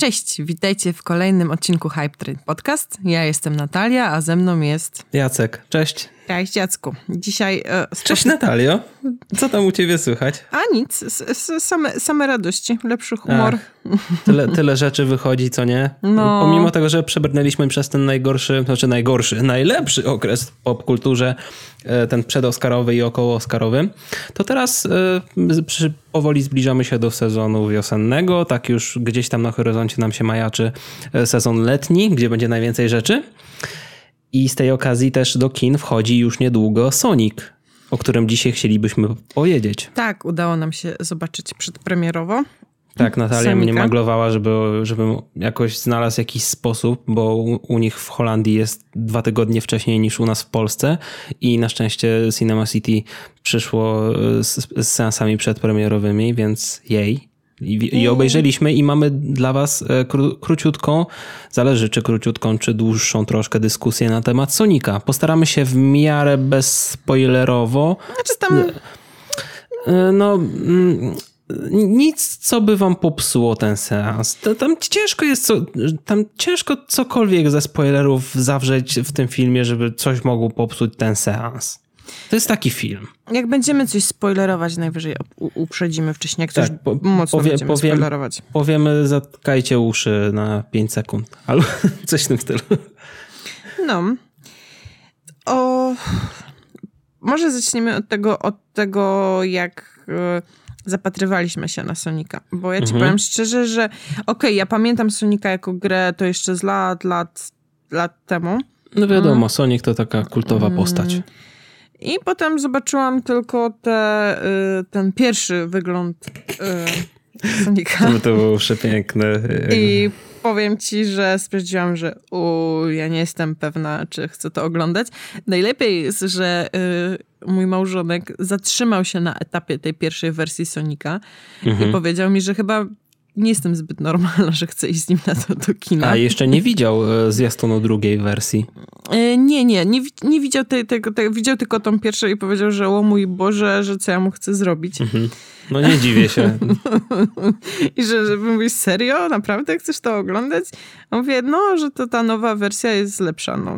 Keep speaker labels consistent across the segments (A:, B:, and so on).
A: Cześć, witajcie w kolejnym odcinku Hype Train Podcast. Ja jestem Natalia, a ze mną jest...
B: Jacek, cześć.
A: Cześć Jacku. Dzisiaj... E,
B: cześć Natalio. Co tam u ciebie słychać?
A: A nic, same, same radości, lepszy humor.
B: Ach, tyle, tyle rzeczy wychodzi, co nie? No. Pomimo tego, że przebrnęliśmy przez ten najgorszy, znaczy najgorszy, najlepszy okres w popkulturze, e, ten przedoskarowy i około-oskarowy, to teraz e, przy, powoli zbliżamy się do sezonu wiosennego, tak już gdzieś tam na horyzoncie nam się majaczy e, sezon letni, gdzie będzie najwięcej rzeczy. I z tej okazji też do kin wchodzi już niedługo Sonic, o którym dzisiaj chcielibyśmy powiedzieć.
A: Tak, udało nam się zobaczyć przedpremierowo.
B: Tak, Natalia Sonika. mnie maglowała, żeby, żebym jakoś znalazł jakiś sposób, bo u, u, nich w Holandii jest dwa tygodnie wcześniej niż u nas w Polsce i na szczęście Cinema City przyszło z, z seansami przedpremierowymi, więc jej. I, I, obejrzeliśmy i mamy dla was e, kró, króciutką, zależy czy króciutką, czy dłuższą troszkę dyskusję na temat Sonika. Postaramy się w miarę bezspoilerowo.
A: Znaczy tam...
B: E, no mm, nic, co by wam popsuło ten seans. Tam ciężko jest, co, tam ciężko cokolwiek ze spoilerów zawrzeć w tym filmie, żeby coś mogło popsuć ten seans. To jest taki film.
A: Jak będziemy coś spoilerować, najwyżej uprzedzimy wcześniej, jak coś tak, po, mocno powie, będziemy powiem, spoilerować.
B: Powiemy, zatkajcie uszy na 5 sekund, albo coś w tym stylu.
A: No. O... Może zaczniemy od tego, od tego jak e, zapatrywaliśmy się na Sonika. Bo ja ci mhm. powiem szczerze, że okej, okay, ja pamiętam Sonika jako grę to jeszcze z lat, lat, lat temu.
B: No wiadomo, mm. Sonic to taka kultowa mm. postać.
A: I potem zobaczyłam tylko te, y, ten pierwszy wygląd y, Sonika.
B: To, to było przepiękne.
A: I powiem ci, że stwierdziłam, że u, ja nie jestem pewna, czy chcę to oglądać. Najlepiej jest, że y, mój małżonek zatrzymał się na etapie tej pierwszej wersji Sonika mhm. i powiedział mi, że chyba nie jestem zbyt normalna, że chcę iść z nim na to do kina.
B: A jeszcze nie widział e, zwiastunu drugiej wersji?
A: E, nie, nie, nie, nie widział tego, te, widział tylko tą pierwszą i powiedział, że o mój Boże, że co ja mu chcę zrobić. Mhm.
B: No nie dziwię się.
A: I że, że mówisz, serio? Naprawdę chcesz to oglądać? A mówię, no, że to ta nowa wersja jest lepsza. No,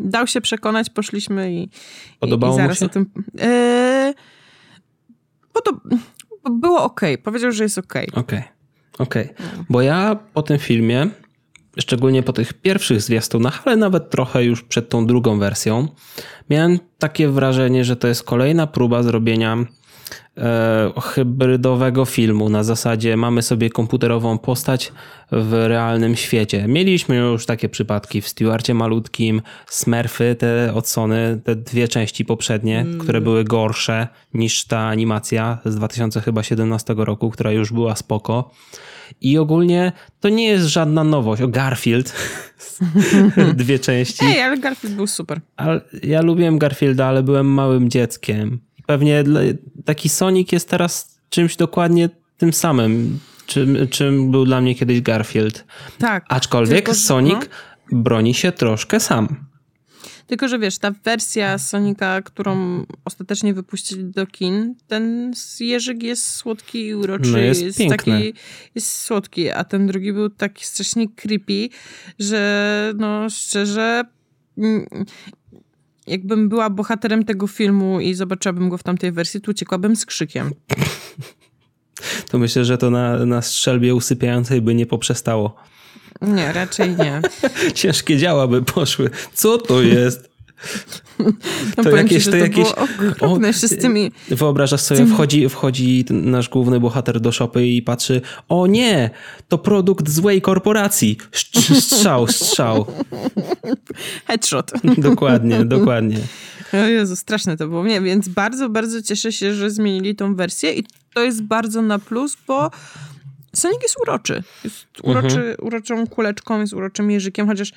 A: dał się przekonać, poszliśmy i,
B: Podobało
A: i, i zaraz
B: mu się?
A: o tym... E, bo to było ok. Powiedział, że jest ok.
B: Okay. Okej, okay. bo ja po tym filmie, szczególnie po tych pierwszych zwiastunach, ale nawet trochę już przed tą drugą wersją, miałem takie wrażenie, że to jest kolejna próba zrobienia hybrydowego filmu. Na zasadzie mamy sobie komputerową postać w realnym świecie. Mieliśmy już takie przypadki w Stewarcie Malutkim, Smurfy, te odsony, te dwie części poprzednie, mm. które były gorsze niż ta animacja z 2017 roku, która już była spoko. I ogólnie to nie jest żadna nowość. O Garfield. Dwie części.
A: Ej, ale Garfield był super.
B: Ale ja lubiłem Garfielda, ale byłem małym dzieckiem. Pewnie taki Sonic jest teraz czymś dokładnie tym samym, czym, czym był dla mnie kiedyś Garfield.
A: Tak.
B: Aczkolwiek tylko, Sonic no. broni się troszkę sam.
A: Tylko, że wiesz, ta wersja Sonika, którą ostatecznie wypuścili do kin, ten Jerzyk jest słodki i uroczy.
B: No jest, jest taki
A: jest słodki, a ten drugi był taki strasznie creepy, że no szczerze mm, jakbym była bohaterem tego filmu i zobaczyłabym go w tamtej wersji, to uciekłabym z krzykiem.
B: To myślę, że to na, na strzelbie usypiającej by nie poprzestało.
A: Nie, raczej nie.
B: Ciężkie działa by poszły. Co to jest?
A: No to jakieś, ci, to, to jakieś. O, jeszcze z tymi.
B: Wyobrażasz sobie, wchodzi, wchodzi nasz główny bohater do szopy i patrzy: O nie, to produkt złej korporacji. Strzał, strzał.
A: Headshot.
B: Dokładnie, dokładnie.
A: O Jezu, straszne to było. Nie, więc bardzo, bardzo cieszę się, że zmienili tą wersję i to jest bardzo na plus, bo Sonic jest uroczy. Jest uroczy, mhm. uroczą kuleczką, jest uroczym jeżykiem, chociaż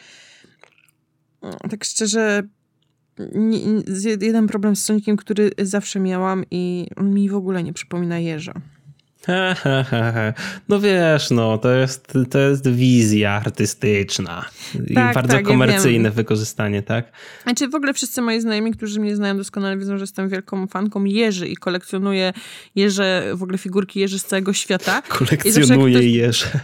A: mm, tak szczerze jeden problem z Soniciem, który zawsze miałam i on mi w ogóle nie przypomina jeża.
B: No wiesz, no to jest, to jest wizja artystyczna i tak, bardzo tak, komercyjne ja wykorzystanie, tak?
A: Znaczy w ogóle wszyscy moi znajomi, którzy mnie znają doskonale wiedzą, że jestem wielką fanką jeży i kolekcjonuję jeże, w ogóle figurki jeży z całego świata.
B: Kolekcjonuję ktoś... jeże.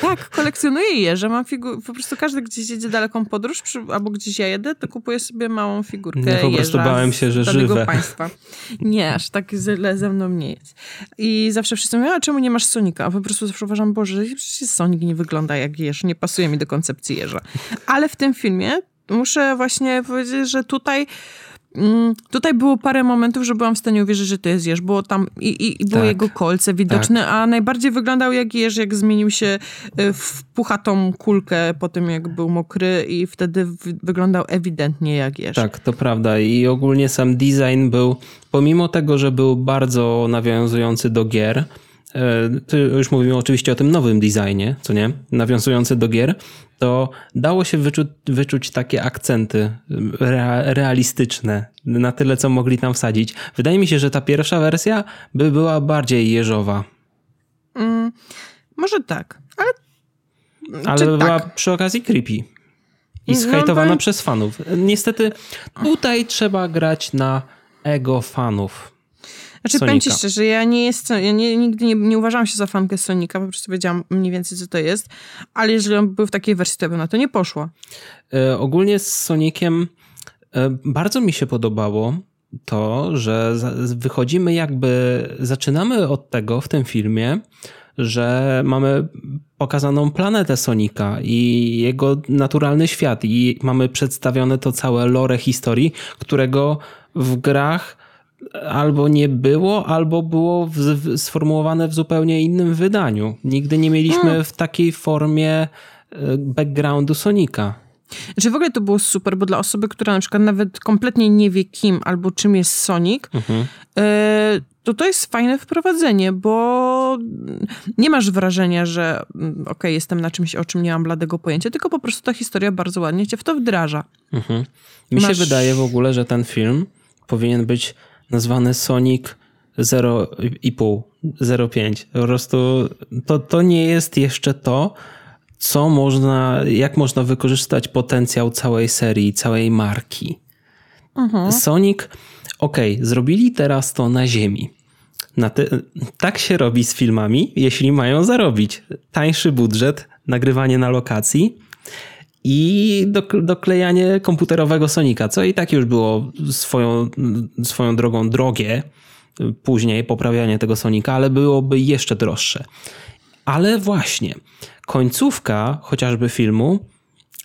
A: Tak, kolekcjonuję jeże. Mam figur... Po prostu każdy gdzieś jedzie daleką podróż przy... albo gdzieś ja jedę, to kupuję sobie małą figurkę
B: Nie, po prostu bałem się, że żywe.
A: państwa. Nie, aż tak źle ze mną nie jest. I zawsze wszyscy mówią, a czemu nie masz Sonika? A po prostu zawsze uważam, Boże, przecież Sonik nie wygląda jak jeż, nie pasuje mi do koncepcji jeża. Ale w tym filmie muszę właśnie powiedzieć, że tutaj tutaj było parę momentów, że byłam w stanie uwierzyć, że to jest jeż. Było tam i, i, i było tak, jego kolce widoczne, tak. a najbardziej wyglądał jak jeż, jak zmienił się y, w puchatą kulkę po tym, jak był mokry i wtedy wyglądał ewidentnie jak jeż.
B: Tak, to prawda. I ogólnie sam design był, pomimo tego, że był bardzo nawiązujący do gier, E, już mówimy oczywiście o tym nowym designie, co nie? Nawiązujący do gier, to dało się wyczuć, wyczuć takie akcenty realistyczne na tyle, co mogli tam wsadzić. Wydaje mi się, że ta pierwsza wersja by była bardziej jeżowa.
A: Mm, może tak, ale.
B: Ale była tak. przy okazji creepy. I zhejtowana no, przez fanów. Niestety tutaj trzeba grać na ego fanów.
A: Znaczy, Sonika. powiem ci szczerze, ja nie jestem, ja nie, nigdy nie, nie uważałam się za fankę Sonika, po prostu wiedziałam mniej więcej, co to jest, ale jeżeli on był w takiej wersji, to by na to nie poszło.
B: E, ogólnie z Sonikiem e, bardzo mi się podobało to, że wychodzimy jakby, zaczynamy od tego w tym filmie, że mamy pokazaną planetę Sonika i jego naturalny świat i mamy przedstawione to całe lore historii, którego w grach albo nie było, albo było w, sformułowane w zupełnie innym wydaniu. Nigdy nie mieliśmy hmm. w takiej formie e, backgroundu Sonika.
A: Znaczy w ogóle to było super, bo dla osoby, która na przykład nawet kompletnie nie wie kim albo czym jest Sonic, mhm. E, to to jest fajne wprowadzenie, bo nie masz wrażenia, że mm, okej, okay, jestem na czymś, o czym nie mam bladego pojęcia, tylko po prostu ta historia bardzo ładnie cię w to wdraża. Mhm.
B: Mi masz... się wydaje w ogóle, że ten film powinien być nazwany Sonic 0,5, 0,5. Po prostu to, to nie jest jeszcze to, co można, jak można wykorzystać potencjał całej serii, całej marki. Mhm. Sonic, okej, okay, zrobili teraz to na ziemi. Na te, tak się robi z filmami, jeśli mają zarobić. Tańszy budżet, nagrywanie na lokacji i doklejanie komputerowego Sonika, co i tak już było swoją, swoją drogą drogie później, poprawianie tego Sonika, ale byłoby jeszcze droższe. Ale właśnie, końcówka chociażby filmu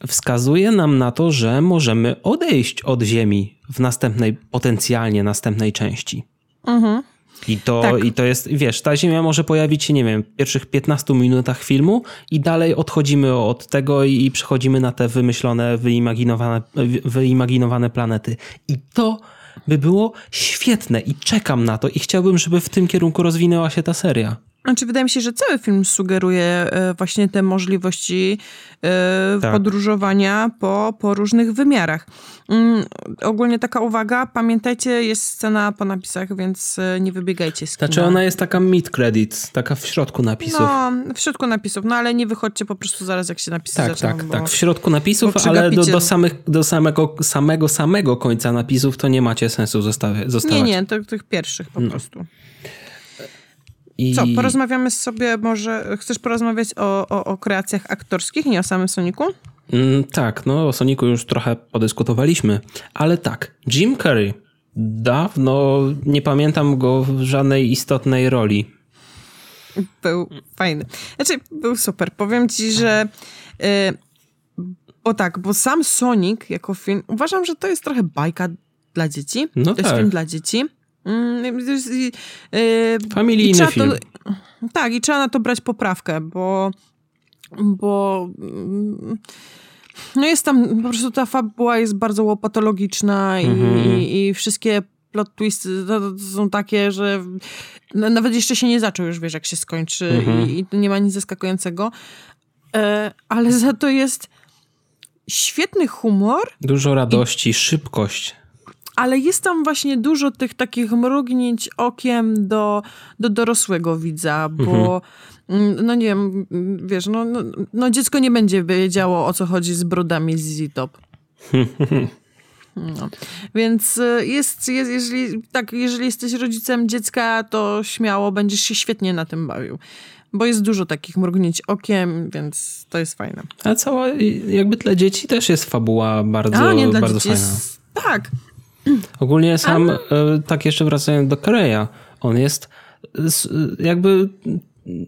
B: wskazuje nam na to, że możemy odejść od Ziemi w następnej, potencjalnie następnej części. Mhm. I to, tak. I to jest, wiesz, ta ziemia może pojawić się, nie wiem, w pierwszych 15 minutach filmu i dalej odchodzimy od tego i przechodzimy na te wymyślone, wyimaginowane, wyimaginowane planety. I to by było świetne i czekam na to i chciałbym, żeby w tym kierunku rozwinęła się ta seria.
A: Znaczy, wydaje mi się, że cały film sugeruje e, właśnie te możliwości e, tak. podróżowania po, po różnych wymiarach. Mm, ogólnie taka uwaga, pamiętajcie, jest scena po napisach, więc e, nie wybiegajcie z
B: kina. Znaczy ona jest taka mid credits, taka w środku napisów.
A: No, w środku napisów, no ale nie wychodźcie po prostu zaraz jak się napisy
B: tak, zaczną. Tak, tak, w środku napisów, ale do, do, samych, do samego, samego, samego końca napisów to nie macie sensu zostawiać.
A: Nie, nie, to, tych pierwszych po no. prostu. I... Co, porozmawiamy sobie może, chcesz porozmawiać o, o, o kreacjach aktorskich, nie o samym Soniku?
B: Mm, tak, no o Soniku już trochę podyskutowaliśmy, ale tak, Jim Carrey, dawno nie pamiętam go w żadnej istotnej roli.
A: Był fajny. Znaczy, był super. Powiem ci, że yy, bo tak, bo sam Sonic jako film, uważam, że to jest trochę bajka dla dzieci. No to tak. jest film dla dzieci. Mm,
B: Familijny film.
A: To, tak, i trzeba na to brać poprawkę, bo, bo mm, no jest tam, po prostu ta fabuła jest bardzo łopatologiczna mhm. i, i, wszystkie plot twisty to, to, są takie, że nawet jeszcze się nie zaczął już, wiesz, jak się skończy mhm. i, i nie ma nic zaskakującego. E, ale za to jest świetny humor.
B: Dużo radości, i, szybkość
A: ale jest tam właśnie dużo tych takich mrugnięć okiem do, do dorosłego widza, bo mhm. no nie wiem, wiesz, no, no, no, dziecko nie będzie wiedziało o co chodzi z brodami z Top. No. Więc y, jest, jest, jeżeli, tak, jeżeli jesteś rodzicem dziecka, to śmiało będziesz się świetnie na tym bawił. bo jest dużo takich mrugnięć okiem, więc to jest fajne.
B: A cała, jakby dla dzieci też jest fabuła bardzo, A, nie, dla bardzo dzieci fajna. Jest,
A: tak.
B: Ogólnie sam, Ale... tak jeszcze wracając do Korea, on jest jakby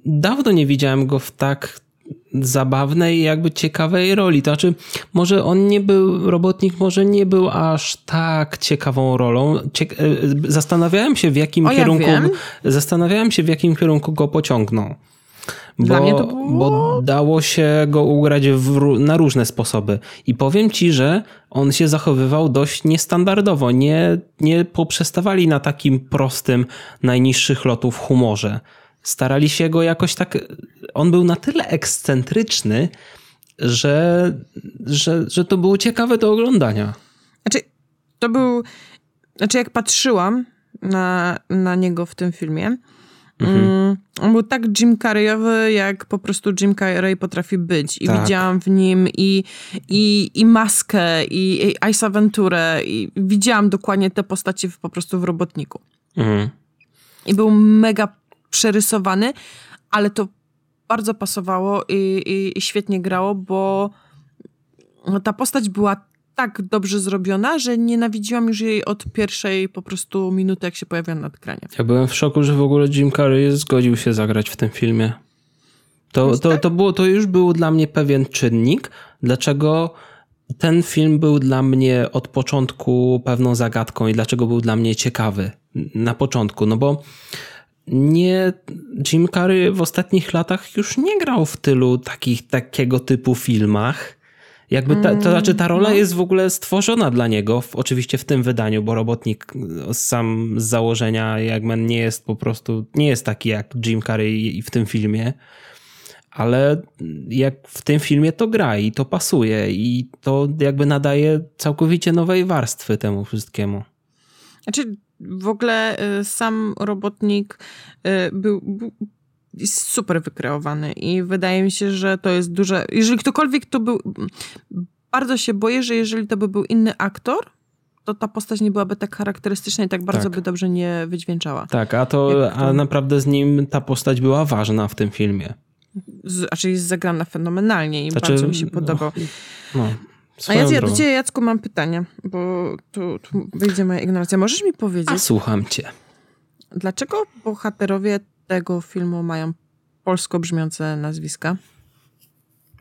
B: dawno nie widziałem go w tak zabawnej, jakby ciekawej roli. To znaczy, może on nie był, robotnik może nie był aż tak ciekawą rolą. E, zastanawiałem się w jakim o, kierunku, ja zastanawiałem się w jakim kierunku go pociągną. Bo, było... bo dało się go ugrać w, na różne sposoby. I powiem ci, że on się zachowywał dość niestandardowo. Nie, nie poprzestawali na takim prostym, najniższych lotów humorze starali się go jakoś tak. On był na tyle ekscentryczny, że, że, że to było ciekawe do oglądania.
A: Znaczy, to był. Znaczy, jak patrzyłam na, na niego w tym filmie, mhm. Mm, on był tak Jim Carreyowy, jak po prostu Jim Carrey potrafi być. I tak. widziałam w nim i, i, i Maskę, i, i Ice Aventurę, i widziałam dokładnie te postacie w, po prostu w Robotniku. Mhm. I był mega przerysowany, ale to bardzo pasowało i, i, i świetnie grało, bo ta postać była tak dobrze zrobiona, że nienawidziłam już jej od pierwszej po prostu minuty, jak się pojawiła na ekranie.
B: Ja byłem w szoku, że w ogóle Jim Carrey zgodził się zagrać w tym filmie. To, to, tak? to, było, to już był dla mnie pewien czynnik, dlaczego ten film był dla mnie od początku pewną zagadką i dlaczego był dla mnie ciekawy na początku. No bo nie, Jim Carrey w ostatnich latach już nie grał w tylu takich, takiego typu filmach. Jakby ta, to znaczy ta rola no. jest w ogóle stworzona dla niego, w, oczywiście w tym wydaniu, bo robotnik sam z założenia Jagman nie jest po prostu, nie jest taki jak Jim Carrey w tym filmie, ale jak w tym filmie to gra i to pasuje i to jakby nadaje całkowicie nowej warstwy temu wszystkiemu.
A: Znaczy w ogóle y, sam robotnik y, był jest super wykreowany i wydaje mi się, że to jest duże. Jeżeli ktokolwiek to był. Bardzo się boję, że jeżeli to by był inny aktor, to ta postać nie byłaby tak charakterystyczna i tak bardzo tak. by dobrze nie wydźwięczała.
B: Tak, a to, a naprawdę z nim ta postać była ważna w tym filmie.
A: Z, znaczy jest zagrana fenomenalnie i znaczy, bardzo mi się podobał. No, no. A ja, ja do ciebie, Jacku, mam pytanie, bo tu, tu wyjdzie moja ignorancja. Możesz mi powiedzieć... A
B: słucham cię.
A: Dlaczego bohaterowie tego filmu mają polsko brzmiące nazwiska?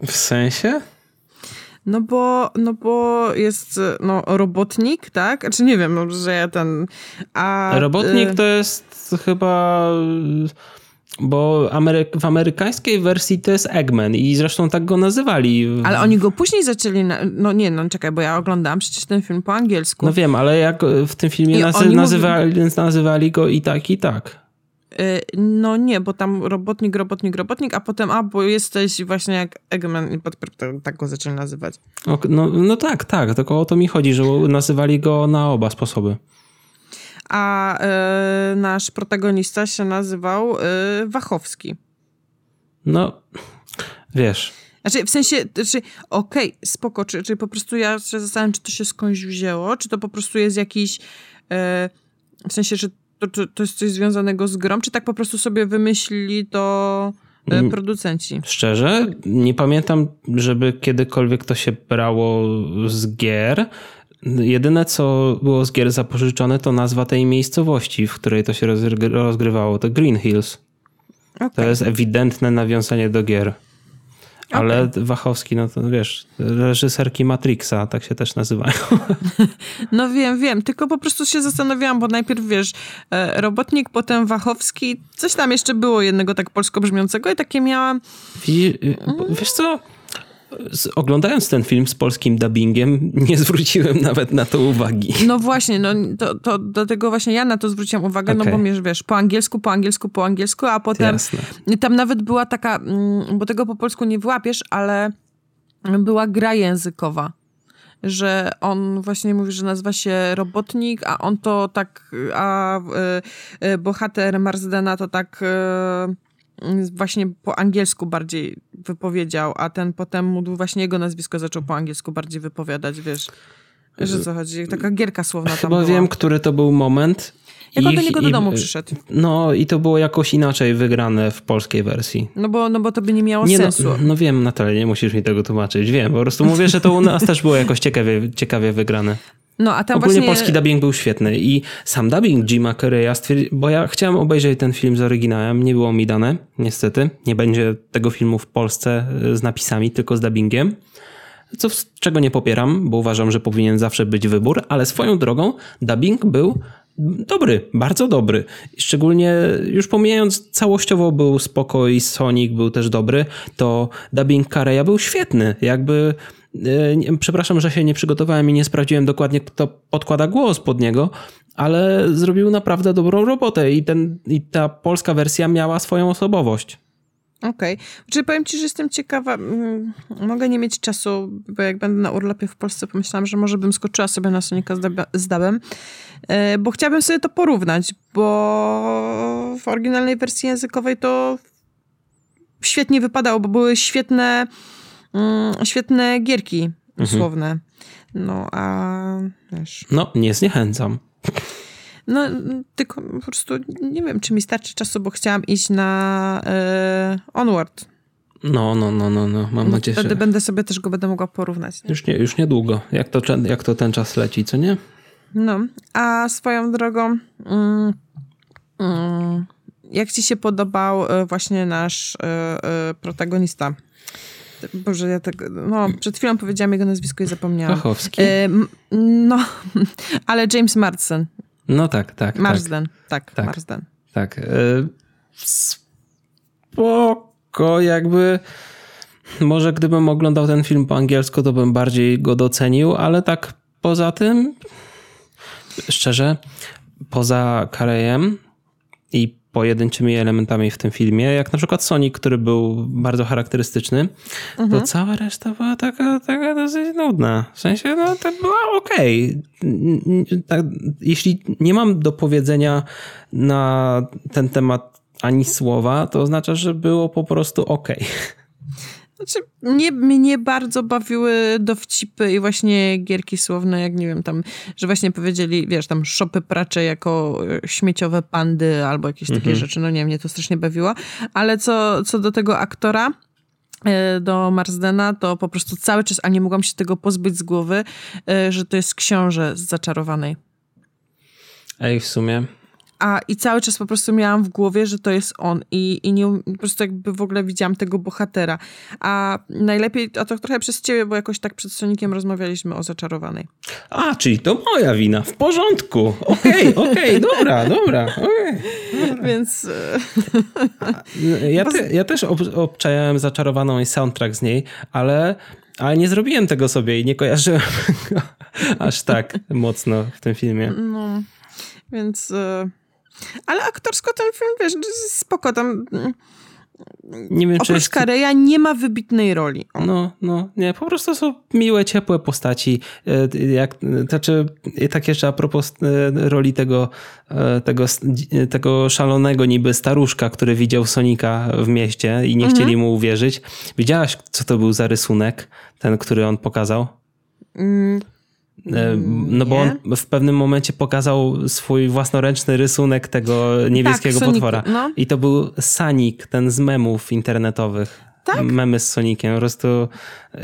B: W sensie?
A: No bo, no bo jest no, robotnik, tak? Czy znaczy nie wiem, no, że ja ten... A,
B: robotnik y- to jest chyba bo Amery w amerykańskiej wersji to jest Eggman i zresztą tak go nazywali.
A: Ale oni go później zaczęli, na... no nie, no czekaj, bo ja oglądałam przecież ten film po angielsku.
B: No wiem, ale jak w tym filmie nazy nazywali, mówi... nazywali go i tak, i tak.
A: Y, no nie, bo tam robotnik, robotnik, robotnik, a potem, a bo jesteś właśnie jak Eggman i tak go zaczęli nazywać.
B: No, no tak, tak, tylko o to mi chodzi, że nazywali go na oba sposoby
A: a y, nasz protagonista się nazywał y, Wachowski.
B: No, wiesz.
A: Znaczy, w sensie, znaczy, okej, okay, spoko, czy, czy po prostu ja się zastanawiam, czy to się skądś wzięło, czy to po prostu jest jakiś, y, w sensie, że to, to, to jest coś związanego z grą, czy tak po prostu sobie wymyślili to mm, producenci?
B: Szczerze, nie pamiętam, żeby kiedykolwiek to się brało z gier. Jedyne, co było z gier zapożyczone, to nazwa tej miejscowości, w której to się rozgrywało. To Green Hills. Okay. To jest ewidentne nawiązanie do gier. Ale okay. Wachowski, no to wiesz, reżyserki Matrixa, tak się też nazywają.
A: No wiem, wiem, tylko po prostu się zastanawiałam, bo najpierw wiesz, e, robotnik, potem Wachowski, coś tam jeszcze było jednego tak polsko brzmiącego i takie miałam...
B: Wiesz co, oglądając ten film z polskim dubbingiem, nie zwróciłem nawet na to uwagi.
A: No właśnie, no to, to dlatego właśnie ja na to zwróciłam uwagę, okay. no bo wiesz, wiesz, po angielsku, po angielsku, po angielsku, a potem Jasne. tam nawet była taka, mm, bo tego po polsku nie wyłapiesz, ale była gra językowa że on właśnie mówi, że nazywa się robotnik, a on to tak, a y, y, bohater Marsdena to tak y, właśnie po angielsku bardziej wypowiedział, a ten potem mógł właśnie jego nazwisko zaczął po angielsku bardziej wypowiadać, wiesz. Że co chodzi? Taka gierka słowna tam
B: Chyba
A: była.
B: wiem, który to był moment.
A: Jak on do niego do domu przyszedł.
B: No i to było jakoś inaczej wygrane w polskiej wersji.
A: No bo, no bo to by nie miało
B: Nie,
A: sensu.
B: no, no wiem, Natalia, nie musisz mi tego tłumaczyć. Wiem, po prostu mówię, że to u nas też było jakoś ciekawie, ciekawie wygrane.
A: No a tam
B: Ogólnie
A: właśnie...
B: polski dubbing był świetny i sam dubbing Jima Carreya stwierdzi, bo ja chciałem obejrzeć ten film z oryginałem, nie było mi dane, niestety. Nie będzie tego filmu w Polsce y, z napisami, tylko z dubbingiem. Co, czego nie popieram, bo uważam, że powinien zawsze być wybór, ale swoją drogą dubbing był dobry, bardzo dobry. Szczególnie już pomijając całościowo był spoko i Sonic był też dobry, to dubbing Carreya był świetny. Jakby e, przepraszam, że się nie przygotowałem i nie sprawdziłem dokładnie kto podkłada głos pod niego, ale zrobił naprawdę dobrą robotę i, ten, i ta polska wersja miała swoją osobowość.
A: Okej. Czyli powiem ci, że jestem ciekawa. Mogę nie mieć czasu, bo jak będę na urlopie w Polsce, pomyślałam, że może bym skoczyła sobie na Sonika z dab- bo chciałabym sobie to porównać, bo w oryginalnej wersji językowej to świetnie wypadało, bo były świetne, mm, świetne gierki słowne. No, a wiesz...
B: No, nie zniechęcam.
A: No, tylko po prostu nie wiem, czy mi starczy czasu, bo chciałam iść na e, Onward.
B: No, no, no, no, no. mam nadzieję,
A: Wtedy
B: że
A: będę sobie też go będę mogła porównać. Nie?
B: już, nie, już niedługo. Jak to, jak to ten czas leci, co nie?
A: No, a swoją drogą, mm, mm, jak ci się podobał e, właśnie nasz e, e, protagonista? Boże, ja tego, no, przed chwilą powiedziałam jego nazwisko i zapomniałam.
B: Fachowski.
A: E, m- no, ale James Marsden.
B: No tak, tak. tak.
A: Marsden, tak,
B: Tak.
A: Marsden.
B: Tak. y, Spoko, jakby. Może gdybym oglądał ten film po angielsku, to bym bardziej go docenił, ale tak poza tym, szczerze, poza Karejem i pojedynczymi elementami w tym filmie, jak na przykład Sonic, który był bardzo charakterystyczny, to cała reszta była taka, taka dosyć nudna. W sensie, no to była okej. N- Tak, jeśli nie mam do powiedzenia na ten temat ani słowa, to oznacza, że było po prostu okej.
A: Znaczy, mnie, mnie bardzo bawiły dowcipy i właśnie gierki słowne, jak nie wiem, tam, że właśnie powiedzieli, wiesz, tam szopy pracze jako e, śmieciowe pandy albo jakieś takie rzeczy. No nie mnie to strasznie bawiło. Ale co, co do tego aktora, e, do Marsdena, to po prostu cały czas, a nie mogłam się tego pozbyć z głowy, e, że to jest książę z Zaczarowanej.
B: Ej, w sumie.
A: A i cały czas po prostu miałam w głowie, że to jest on i, i nie, po prostu jakby w ogóle widziałam tego bohatera. A najlepiej, a to trochę przez ciebie, bo jakoś tak przed Sonikiem rozmawialiśmy o Zaczarowanej.
B: A, czyli to moja wina. W porządku. Okej, okej, dobra, dobra. okej.
A: Więc e,
B: Ja, te, ja też ob, obczajałem zaczarowaną i soundtrack z niej, ale, ale nie zrobiłem tego sobie i nie kojarzyłem go aż tak mocno w tym filmie.
A: no, więc... E, ale aktorsko ten film, wiesz, spoko, tam mm,
B: Nie wiem, czy
A: oprócz
B: jest...
A: Kareya nie ma wybitnej roli.
B: No, no, nie, po prostu są miłe, ciepłe postaci. E, Jak, znaczy, tak jeszcze a propos e, roli tego, e, tego, tego szalonego niby staruszka, który widział Sonika w mieście i nie chcieli mu uwierzyć. Widziałaś, co to był za rysunek, ten, który on pokazał?
A: Mm,
B: E, No bo
A: Nie.
B: on w pewnym momencie pokazał swój własnoręczny rysunek tego niebieskiego
A: Soniku,
B: potwora.
A: no.
B: I to był Sanik, ten z memów internetowych.
A: Tak?
B: Memy z Sonikiem. Po prostu y,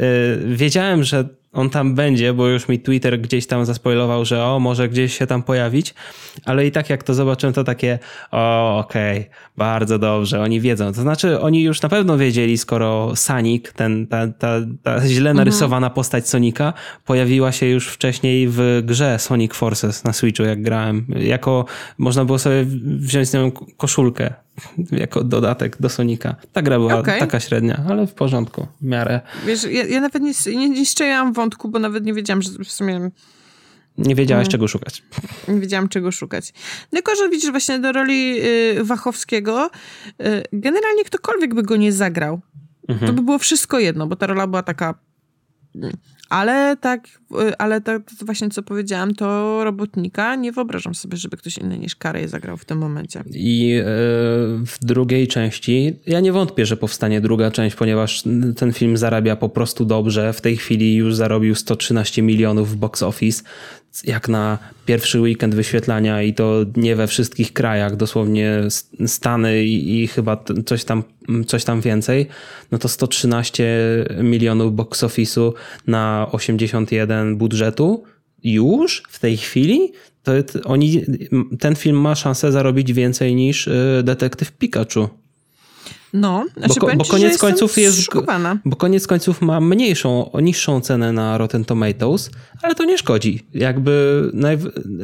B: wiedziałem, że on tam będzie, bo już mi Twitter gdzieś tam zaspoilował, że o, może gdzieś się tam pojawić, ale i tak jak to zobaczyłem, to takie o, okej, bardzo dobrze, oni wiedzą. To znaczy, oni już na pewno wiedzieli, skoro Sanik, ten, ta, ta, ta źle narysowana postać Sonika, pojawiła się już wcześniej w grze Sonic Forces na Switchu, jak grałem. Jako, można było sobie wziąć z nią koszulkę jako dodatek do Sonika. Ta gra była
A: Okej.
B: taka średnia, ale w porządku, w miarę.
A: Wiesz, ja, ja nawet nie, nie, nie wątku, bo nawet nie wiedziałam, że w sumie
B: Nie wiedziałaś, czego szukać.
A: nie wiedziałam, czego szukać. Tylko, że widzisz, właśnie do roli y, Wachowskiego y, generalnie ktokolwiek by go nie zagrał.
B: Mhm.
A: To by było wszystko jedno, bo ta rola była taka ale tak, y, ale tak właśnie co powiedziałam, to robotnika nie wyobrażam sobie, żeby ktoś inny niż Carey zagrał w tym momencie.
B: I e, w drugiej części, ja nie wątpię, że powstanie druga część, ponieważ ten film zarabia po prostu dobrze. W tej chwili już zarobił 113 milionów w box office, jak na pierwszy weekend wyświetlania i to nie we wszystkich krajach, dosłownie Stany i, i chyba coś tam, coś tam więcej, no to 113 milionów box office'u na 81 budżetu już w tej chwili, to oni, ten film ma szansę zarobić więcej niż y, Detektyw Pikachu.
A: No, znaczy
B: bo,
A: bo
B: koniec końców jest. Bo koniec końców ma mniejszą, niższą cenę na Rotten Tomatoes, ale to nie szkodzi. Jakby,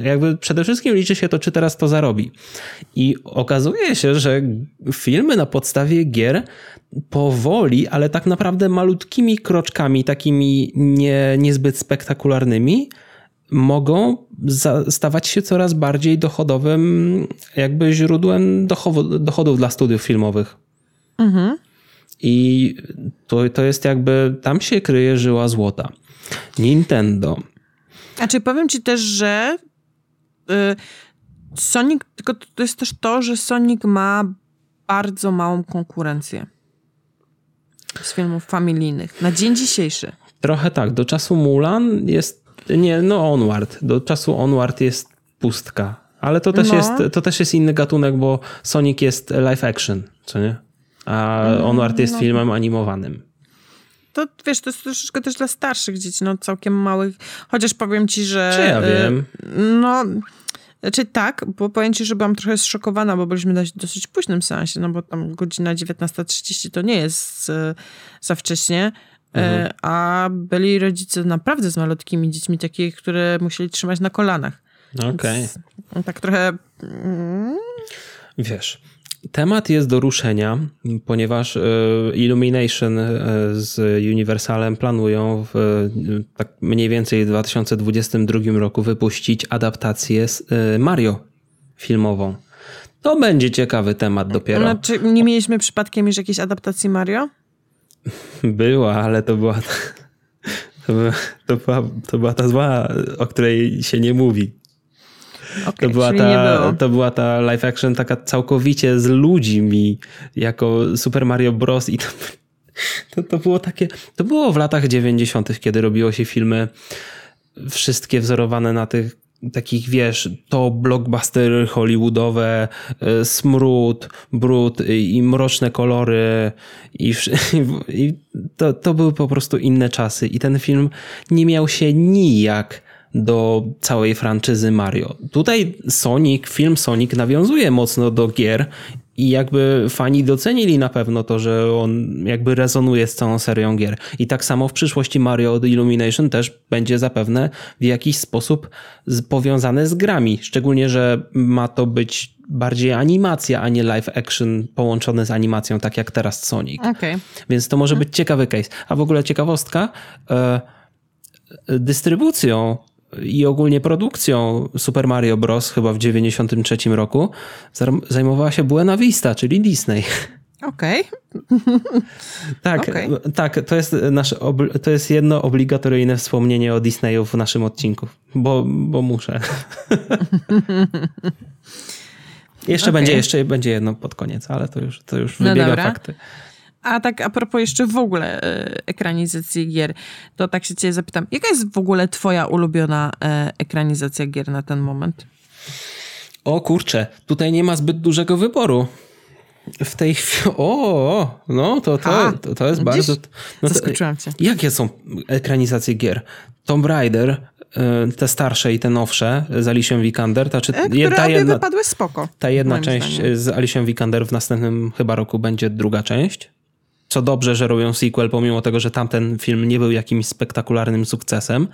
B: jakby przede wszystkim liczy się to, czy teraz to zarobi. I okazuje się, że filmy na podstawie gier powoli, ale tak naprawdę malutkimi kroczkami, takimi nie, niezbyt spektakularnymi, mogą stawać się coraz bardziej dochodowym, jakby źródłem dochodów, dochodów dla studiów filmowych. Mhm. I to, to jest jakby, tam się kryje żyła złota. Nintendo.
A: Znaczy powiem ci też, że y, Sonic, tylko to jest też to, że Sonic ma bardzo małą konkurencję z filmów familijnych na dzień dzisiejszy.
B: Trochę tak. Do czasu Mulan jest, nie, no Onward. Do czasu Onward jest pustka. Ale to też, no. jest, to też jest inny gatunek, bo Sonic jest live action, co nie? A Onward jest no. filmem animowanym.
A: To wiesz, to jest troszeczkę też dla starszych dzieci, no całkiem małych. Chociaż powiem ci, że.
B: Czy ja wiem?
A: No. Znaczy tak, bo powiem ci, że byłam trochę zszokowana, bo byliśmy na dosyć późnym seansie, no bo tam godzina 19.30 to nie jest e, za wcześnie. E, mhm. A byli rodzice naprawdę z malutkimi dziećmi, takie, które musieli trzymać na kolanach.
B: Okej.
A: Okay. Tak trochę... Mm.
B: Wiesz, Temat jest do ruszenia, ponieważ e, Illumination e, z Universalem planują w e, tak mniej więcej w 2022 roku wypuścić adaptację Mario filmową. To będzie ciekawy temat dopiero.
A: No, czy nie mieliśmy przypadkiem już jakiejś adaptacji Mario?
B: Była, ale to była, to była, to była, to była ta zła, o której się nie mówi.
A: Okay,
B: to, była ta, to była ta live action taka całkowicie z ludźmi, jako Super Mario Bros. I to, to, to było takie. To było w latach 90., kiedy robiło się filmy wszystkie wzorowane na tych takich, wiesz, to blockbustery hollywoodowe, e, smród, brud i mroczne kolory i, i to, to były po prostu inne czasy i ten film nie miał się nijak do całej franczyzy Mario. Tutaj Sonic, film Sonic nawiązuje mocno do gier i jakby fani docenili na pewno to, że on jakby rezonuje z całą serią gier. I tak samo w przyszłości Mario Illumination też będzie zapewne w jakiś sposób powiązane z grami. Szczególnie, że ma to być bardziej animacja, a nie live action połączone z animacją, tak jak teraz Sonic.
A: Okay.
B: Więc to może być ciekawy case. A w ogóle ciekawostka, e, dystrybucją i ogólnie produkcją Super Mario Bros. chyba w 93 roku zajmowała się Buena Vista, czyli Disney.
A: Okej.
B: Okay. tak, okay. tak, to jest nasze, to jest jedno obligatoryjne wspomnienie o Disneyu w naszym odcinku, bo, bo muszę. jeszcze okay. będzie, jeszcze będzie jedno pod koniec, ale to już, to już no wybiega dobra. fakty.
A: A tak a propos jeszcze w ogóle e, ekranizacji gier, to tak się cię zapytam, jaka jest w ogóle twoja ulubiona e, ekranizacja gier na ten moment?
B: O kurczę, tutaj nie ma zbyt dużego wyboru. W tej chwili. O, no to, to, to, to jest bardzo. No
A: Zaskoczyłam cię.
B: Jakie są ekranizacje gier? Tomb Raider, e, te starsze i te nowsze z Alicją Vikander. Ta,
A: czy, Które ta jedna, wypadły spoko.
B: Ta jedna część zdaniem. z Alicją Vikander w następnym chyba roku będzie druga część co dobrze, że robią sequel, pomimo tego, że tamten film nie był jakimś spektakularnym sukcesem,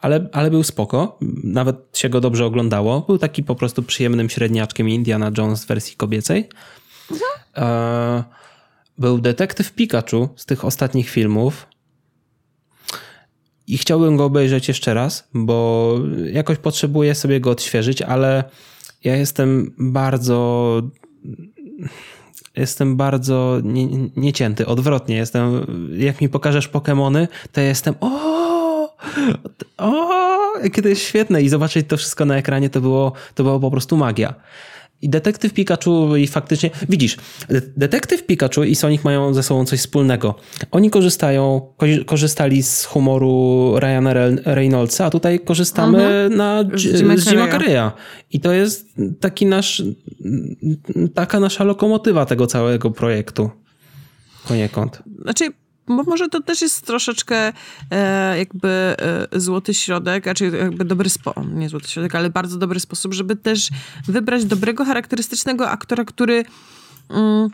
B: ale, ale był spoko. Nawet się go dobrze oglądało. Był taki po prostu przyjemnym średniaczkiem Indiana Jones w wersji kobiecej. Mhm. Był detektyw Pikachu z tych ostatnich filmów. I chciałbym go obejrzeć jeszcze raz, bo jakoś potrzebuję sobie go odświeżyć, ale ja jestem bardzo jestem bardzo nie, niecięty, odwrotnie. Jestem, jak mi pokażesz Pokémony, to jestem o, o, jakie to jest świetne i zobaczyć to wszystko na ekranie to było, to było po prostu magia. I detektyw Pikachu i faktycznie, widzisz, detektyw Pikachu i Sonic mają ze sobą coś wspólnego. Oni korzystają, korzystali z humoru Ryana Reynoldsa, a tutaj korzystamy mhm. na, z Jima Carreya. I to jest taki nasz, taka nasza lokomotywa tego całego projektu. Poniekąd.
A: Znaczy, może to też jest troszeczkę e, jakby e, złoty środek, a czy jakby dobry sposób, nie złoty środek, ale bardzo dobry sposób, żeby też wybrać dobrego, charakterystycznego aktora, który mm,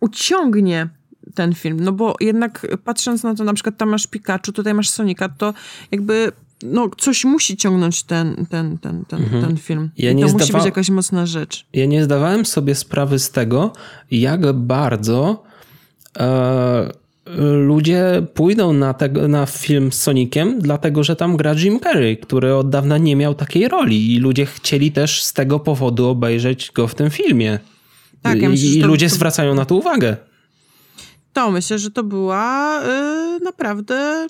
A: uciągnie ten film. No bo jednak patrząc na to, na przykład tam masz Pikachu, tutaj masz Sonika, to jakby no, coś musi ciągnąć ten, ten, ten, ten, mhm. ten film. Ja I to musi być jakaś mocna rzecz.
B: Ja nie zdawałem sobie sprawy z tego, jak bardzo e, ludzie pójdą na, te, na film z Soniciem, dlatego że tam gra Jim Carrey, który od dawna nie miał takiej roli i ludzie chcieli też z tego powodu obejrzeć go w tym filmie. Tak, ja myślę, I, to, ludzie to... zwracają na to uwagę.
A: To myślę, że to była yy, naprawdę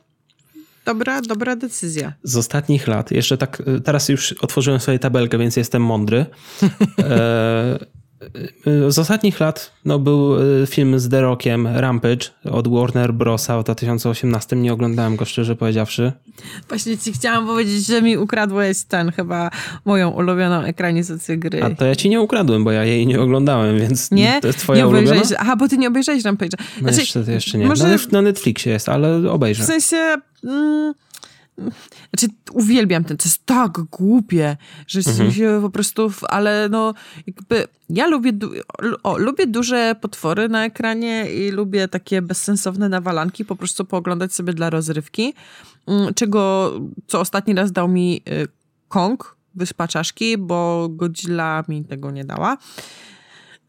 A: dobra, dobra decyzja.
B: Z ostatnich lat, jeszcze tak, y, teraz już otworzyłem sobie tabelkę, więc jestem mądry. e, z ostatnich lat no, był y, film z The Rockiem, Rampage od Warner Brosa w 2018. Nie oglądałem go szczerze powiedziawszy.
A: Właśnie ci chciałam powiedzieć, że mi ukradłeś ten chyba moją ulubioną ekranizację gry.
B: A to ja ci nie ukradłem, bo ja jej nie oglądałem, więc nie? to jest twoja nie ulubiona?
A: Aha, bo ty nie obejrzałeś Rampage'a.
B: No znaczy, jeszcze, jeszcze nie. Może... Na Netflixie jest, ale obejrzę.
A: W sensie... Mm znaczy, uwielbiam ten, to jest tak głupie, że mhm. się po prostu, ale no, jakby ja lubię, o, lubię duże potwory na ekranie i lubię takie bezsensowne nawalanki, po prostu pooglądać sobie dla rozrywki, mm, czego, co ostatni raz dał mi y, Kong, Wyspa Czaszki, bo Godzilla mi tego nie dała.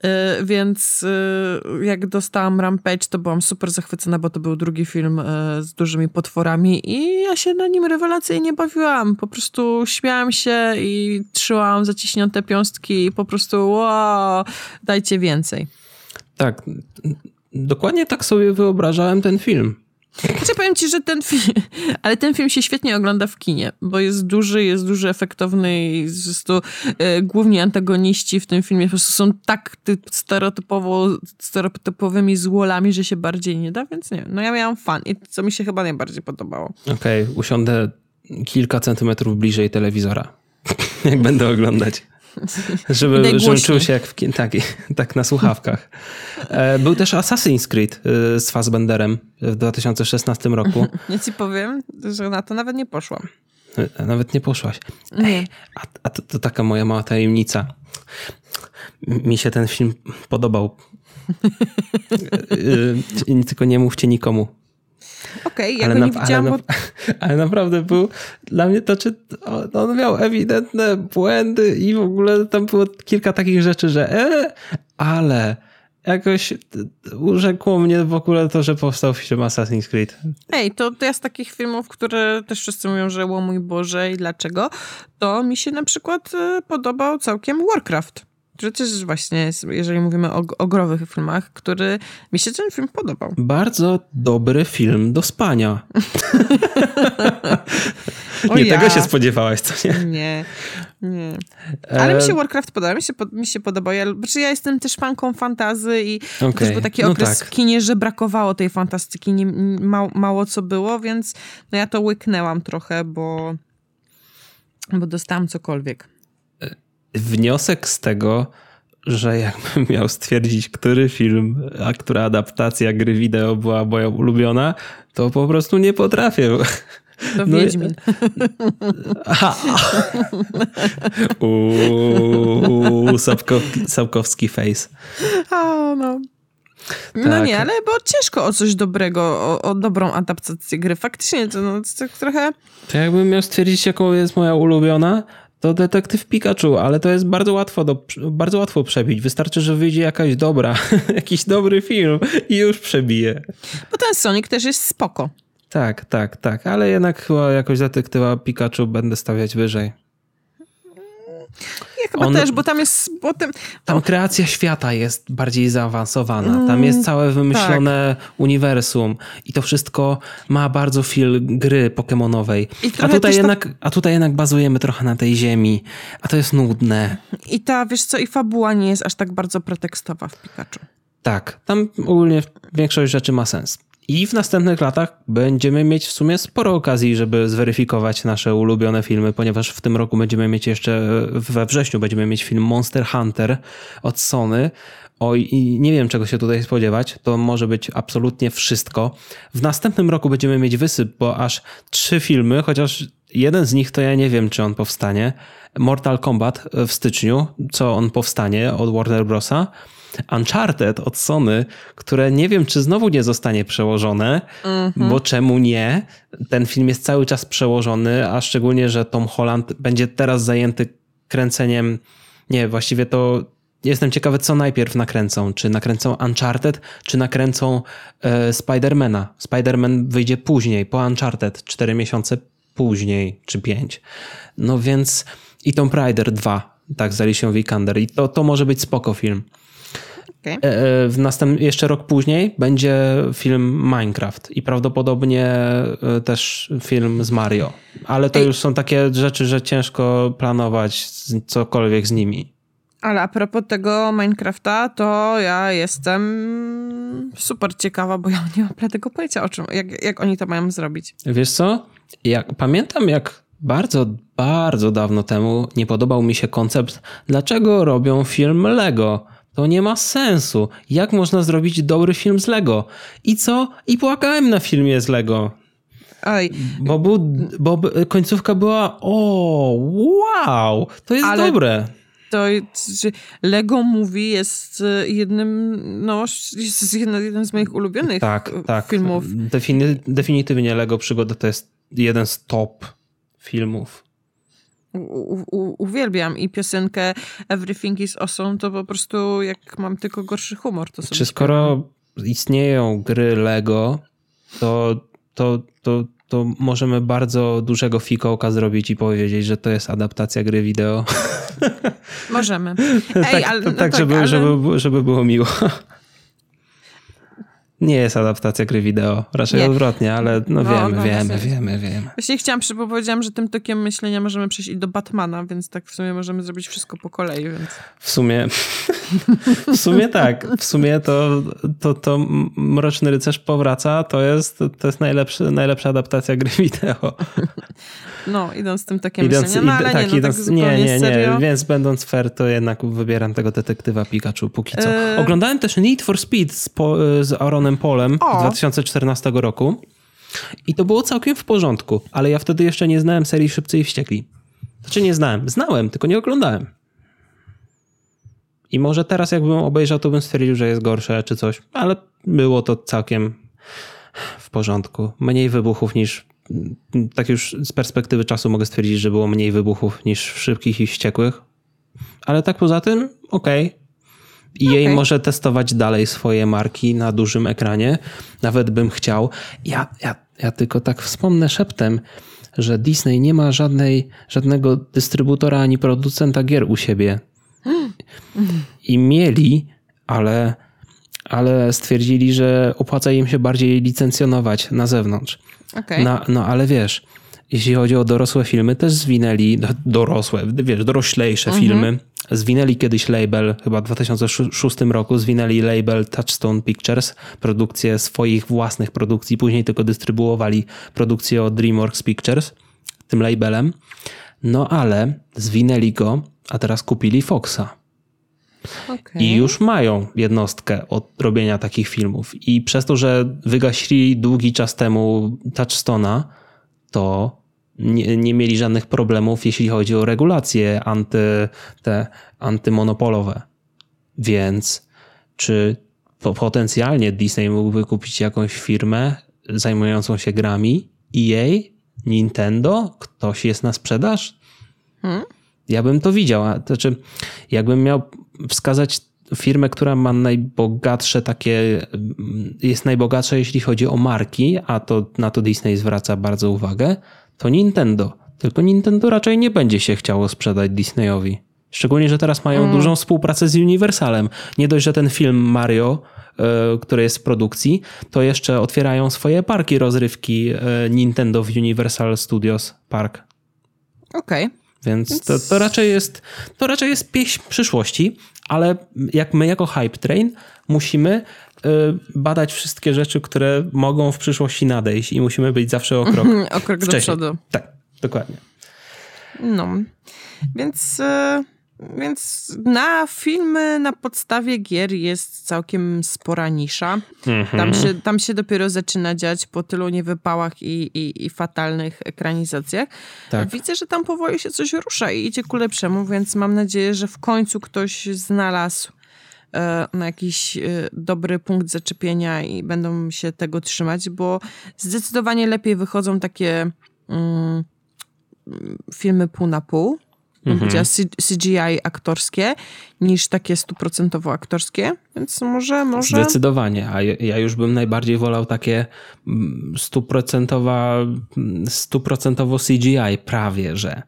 A: Y, więc y, jak dostałam Rampage, to byłam super zachwycona, bo to był drugi film y, z dużymi potworami i ja się na nim rewelacyjnie bawiłam. Po prostu śmiałam się i trzymałam zaciśnięte piąstki i po prostu wow, dajcie więcej.
B: Tak, dokładnie tak sobie wyobrażałem ten film.
A: Znaczy powiem ci, że ten film, ale ten film się świetnie ogląda w kinie, bo jest duży, jest duży, efektowny i to e, głównie antagoniści w tym filmie po prostu są tak stereotypowo, stereotypowymi złolami, że się bardziej nie da, więc nie No ja miałam fan i co mi się chyba najbardziej podobało.
B: Okej, okay, usiądę kilka centymetrów bliżej telewizora, jak będę oglądać. Żeby, żeby czuł się jak w tak, tak na słuchawkach. E, był też Assassin's Creed e, z Fassbenderem w 2016 roku.
A: Ja ci powiem, że na to nawet nie poszłam.
B: E, nawet nie poszłaś. Ej, a, a to, to taka moja mała tajemnica. Mi się ten film podobał. Tylko nie mówcie nikomu.
A: Okej, okay, ja ale, na, widziałam, ale,
B: bo... ale, naprawdę był, dla mnie to, czy on miał ewidentne błędy i w ogóle tam było kilka takich rzeczy, że e, ale jakoś urzekło mnie w ogóle to, że powstał film Assassin's Creed.
A: Ej, to, to jest takich filmów, które też wszyscy mówią, że o mój Boże i dlaczego, to mi się na przykład e, podobał całkiem Warcraft przecież właśnie, jeżeli mówimy o, o growych filmach, który mi się ten film podobał.
B: Bardzo dobry film do spania. nie, ja. tego się spodziewałaś, co nie?
A: Nie, nie. Ale mi się Warcraft podoba, mi się, mi się podoba. Ja, znaczy ja jestem też fanką fantazy i okay. to też był taki no okres tak. w kinie, że brakowało tej fantastyki, nie, mało, mało co było, więc no ja to łyknęłam trochę, bo, bo dostałam cokolwiek
B: wniosek z tego, że jakbym miał stwierdzić, który film, a która adaptacja gry wideo była moja ulubiona, to po prostu nie potrafię.
A: To no, Wiedźmin. Aha.
B: Uuu, Sapkowski face.
A: O, no. No tak. nie, ale bo ciężko o coś dobrego, o, o dobrą adaptację gry. Faktycznie to, no, to tak trochę...
B: To jakbym miał stwierdzić, jaką jest moja ulubiona, to detektyw Pikachu, ale to jest bardzo łatwo, do, bardzo łatwo przebić. Wystarczy, że wyjdzie jakaś dobra, jakiś dobry film i już przebije.
A: Bo ten Sonic też jest spoko.
B: Tak, tak, tak, ale jednak chyba jakoś detektywa Pikachu będę stawiać wyżej.
A: Chyba On, też, bo tam jest... Potem,
B: tam kreacja świata jest bardziej zaawansowana. Tam jest całe wymyślone tak. uniwersum i to wszystko ma bardzo feel gry pokemonowej. A tutaj, jednak, ta... a tutaj jednak bazujemy trochę na tej ziemi, a to jest nudne.
A: I ta, wiesz co, i fabuła nie jest aż tak bardzo pretekstowa w Pikachu.
B: Tak, tam ogólnie większość rzeczy ma sens. I w następnych latach będziemy mieć w sumie sporo okazji, żeby zweryfikować nasze ulubione filmy, ponieważ w tym roku będziemy mieć jeszcze, we wrześniu będziemy mieć film Monster Hunter od Sony. Oj, nie wiem czego się tutaj spodziewać, to może być absolutnie wszystko. W następnym roku będziemy mieć wysyp, bo aż trzy filmy, chociaż jeden z nich to ja nie wiem, czy on powstanie. Mortal Kombat w styczniu, co on powstanie od Warner Brosa. Uncharted od Sony, które nie wiem, czy znowu nie zostanie przełożone, mm -hmm. bo czemu nie? Ten film jest cały czas przełożony, a szczególnie, że Tom Holland będzie teraz zajęty kręceniem. Nie, właściwie to jestem ciekawy, co najpierw nakręcą. Czy nakręcą Uncharted, czy nakręcą e, Spidermana. Spiderman wyjdzie później, po Uncharted, 4 miesiące później, czy 5. No więc i Tomb Raider 2, tak z Alicia Vikander. I to, to może być spoko film. Okay. E, e, w następ, jeszcze rok później będzie film Minecraft i prawdopodobnie e, też film z Mario. Ale to Ej. już są takie rzeczy, że ciężko planować cokolwiek z nimi.
A: Ale a propos tego Minecrafta, to ja jestem super ciekawa, bo ja nie mam tego pojęcia o czym, jak, jak oni to mają zrobić.
B: Wiesz co? Jak, pamiętam jak bardzo, bardzo dawno temu nie podobał mi się koncept, dlaczego robią film Lego. To nie ma sensu. Jak można zrobić dobry film z Lego? I co? I płakałem na filmie z Lego.
A: Oj.
B: Bo, był, bo końcówka była o, wow, to jest Ale dobre.
A: To Lego Movie jest e, jednym, no, jest jednym z moich ulubionych tak, tak. filmów.
B: Defini definitywnie Lego Przygoda to jest jeden z top filmów
A: u, u, uwielbiam i piosenkę Everything is Awesome to po prostu jak mam tylko gorszy humor, to sobie
B: Czy skoro istnieją gry Lego, to, to, to, to możemy bardzo dużego fikołka zrobić i powiedzieć, że to jest adaptacja gry wideo.
A: Możemy.
B: Ej, tak, ale, no tak, tak, żeby, ale... żeby, żeby było miło. Nie jest adaptacja gry wideo, raczej nie. odwrotnie, ale no, no wiemy, no, wiemy, wiemy, wiemy.
A: Właśnie chciałam, bo powiedziałam, że tym tokiem myślenia możemy przejść i do Batmana, więc tak w sumie możemy zrobić wszystko po kolei, więc...
B: W sumie, w sumie tak, w sumie to, to, to Mroczny Rycerz powraca, to jest, to jest najlepszy, najlepsza adaptacja gry wideo.
A: No, idąc tym takim idąc, myślenia, no, ale tak, nie, no, idąc, tak nie, nie, nie,
B: więc będąc fair, to jednak wybieram tego detektywa Pikachu póki co. E... Oglądałem też Need for Speed z, po, z Polem o. 2014 roku i to było całkiem w porządku, ale ja wtedy jeszcze nie znałem serii Szybcy i Wściekli. Znaczy nie znałem, znałem, tylko nie oglądałem. I może teraz jakbym obejrzał, to bym stwierdził, że jest gorsze czy coś, ale było to całkiem w porządku. Mniej wybuchów niż tak już z perspektywy czasu mogę stwierdzić, że było mniej wybuchów niż w szybkich i wściekłych. Ale tak poza tym, okej. Okay. I okay. jej może testować dalej swoje marki na dużym ekranie. Nawet bym chciał. Ja, ja, ja tylko tak wspomnę szeptem, że Disney nie ma żadnej, żadnego dystrybutora ani producenta gier u siebie. I mieli, ale, ale stwierdzili, że opłaca im się bardziej licencjonować na zewnątrz. Okay. No, no ale wiesz, jeśli chodzi o dorosłe filmy, też zwinęli, dorosłe, wiesz, doroślejsze mhm. filmy, zwinęli kiedyś label, chyba w 2006 roku, zwinęli label Touchstone Pictures, produkcję swoich własnych produkcji, później tylko dystrybuowali produkcję od DreamWorks Pictures, tym labelem. No ale zwinęli go, a teraz kupili Foxa. Okay. I już mają jednostkę od robienia takich filmów. I przez to, że wygasili długi czas temu Touchstone'a, to nie, nie, mieli żadnych problemów, jeśli chodzi o regulacje anty, te antymonopolowe. Więc czy potencjalnie Disney mógłby kupić jakąś firmę zajmującą się grami? EA? Nintendo? Ktoś jest na sprzedaż? Hmm? Ja bym to widział. To znaczy, jakbym miał wskazać firmę, która ma najbogatsze takie, jest najbogatsza jeśli chodzi o marki, a to na to Disney zwraca bardzo uwagę, to Nintendo. Tylko Nintendo raczej nie będzie się chciało sprzedać Disneyowi. Szczególnie, że teraz mają mm. dużą współpracę z Universalem. Nie dość, że ten film Mario, y, który jest w produkcji, to jeszcze otwierają swoje parki rozrywki y, Nintendo w Universal Studios Park.
A: Okej. Okay.
B: Więc. To, to, raczej jest, to raczej jest pieśń przyszłości, ale jak my jako Hype Train musimy y, badać wszystkie rzeczy, które mogą w przyszłości nadejść i musimy być zawsze o krok,
A: o krok do przodu.
B: Tak, dokładnie.
A: No, więc... Y więc na filmy na podstawie gier jest całkiem spora nisza. Mhm. Tam, się, tam się dopiero zaczyna dziać po tylu niewypałach i, i, i fatalnych ekranizacjach. Tak. Widzę, że tam powoli się coś rusza i idzie ku lepszemu, więc mam nadzieję, że w końcu ktoś znalazł e, na jakiś e, dobry punkt zaczepienia i będą się tego trzymać, bo zdecydowanie lepiej wychodzą takie mm, filmy pół na pół mhm. CGI aktorskie niż takie stuprocentowo aktorskie, więc może, może...
B: Zdecydowanie, a ja już bym najbardziej wolał takie mm, stuprocentowa, stuprocentowo CGI prawie, że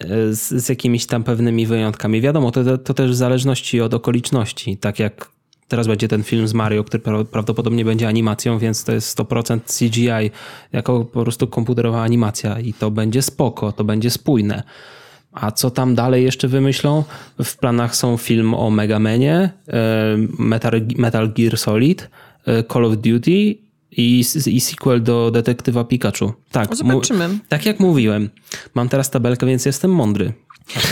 B: e, z, z, jakimiś tam pewnymi wyjątkami. Wiadomo, to, to też w zależności od okoliczności, tak jak Teraz będzie ten film z Mario, który prawdopodobnie będzie animacją, więc to jest 100% CGI, jako po prostu komputerowa animacja i to będzie spoko, to będzie spójne. A co tam dalej jeszcze wymyślą? W planach są film o Megamenie, e, Metal, Metal Gear Solid, e, Call of Duty i, i sequel do Detektywa Pikachu. Tak,
A: Zobaczymy.
B: tak jak mówiłem. Mam teraz tabelkę, więc jestem mądry.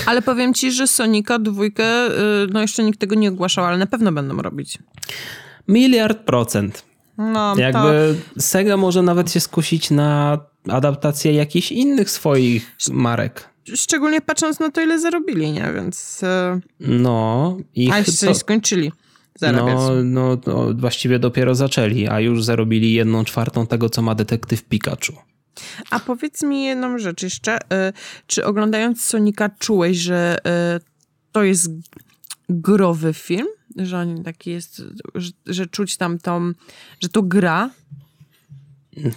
A: Ale powiem ci, że Sonika dwójkę, y, no jeszcze nikt tego nie ogłaszał, ale na pewno będą robić.
B: Miliard procent. No, Jakby to... Sega może nawet się skusić na adaptację jakichś innych swoich marek.
A: Szczególnie patrząc na to, ile zarobili, nie? Więc... E,
B: no.
A: I a jeszcze to... skończyli zarabiać.
B: No, no, no, właściwie dopiero zaczęli, a już zarobili jedną czwartą tego, co ma detektyw Pikachu.
A: A powiedz mi jedną rzecz jeszcze. E, czy oglądając Sonika czułeś, że e, to jest growy film? Że on taki jest, że, że czuć tam tą, że to gra?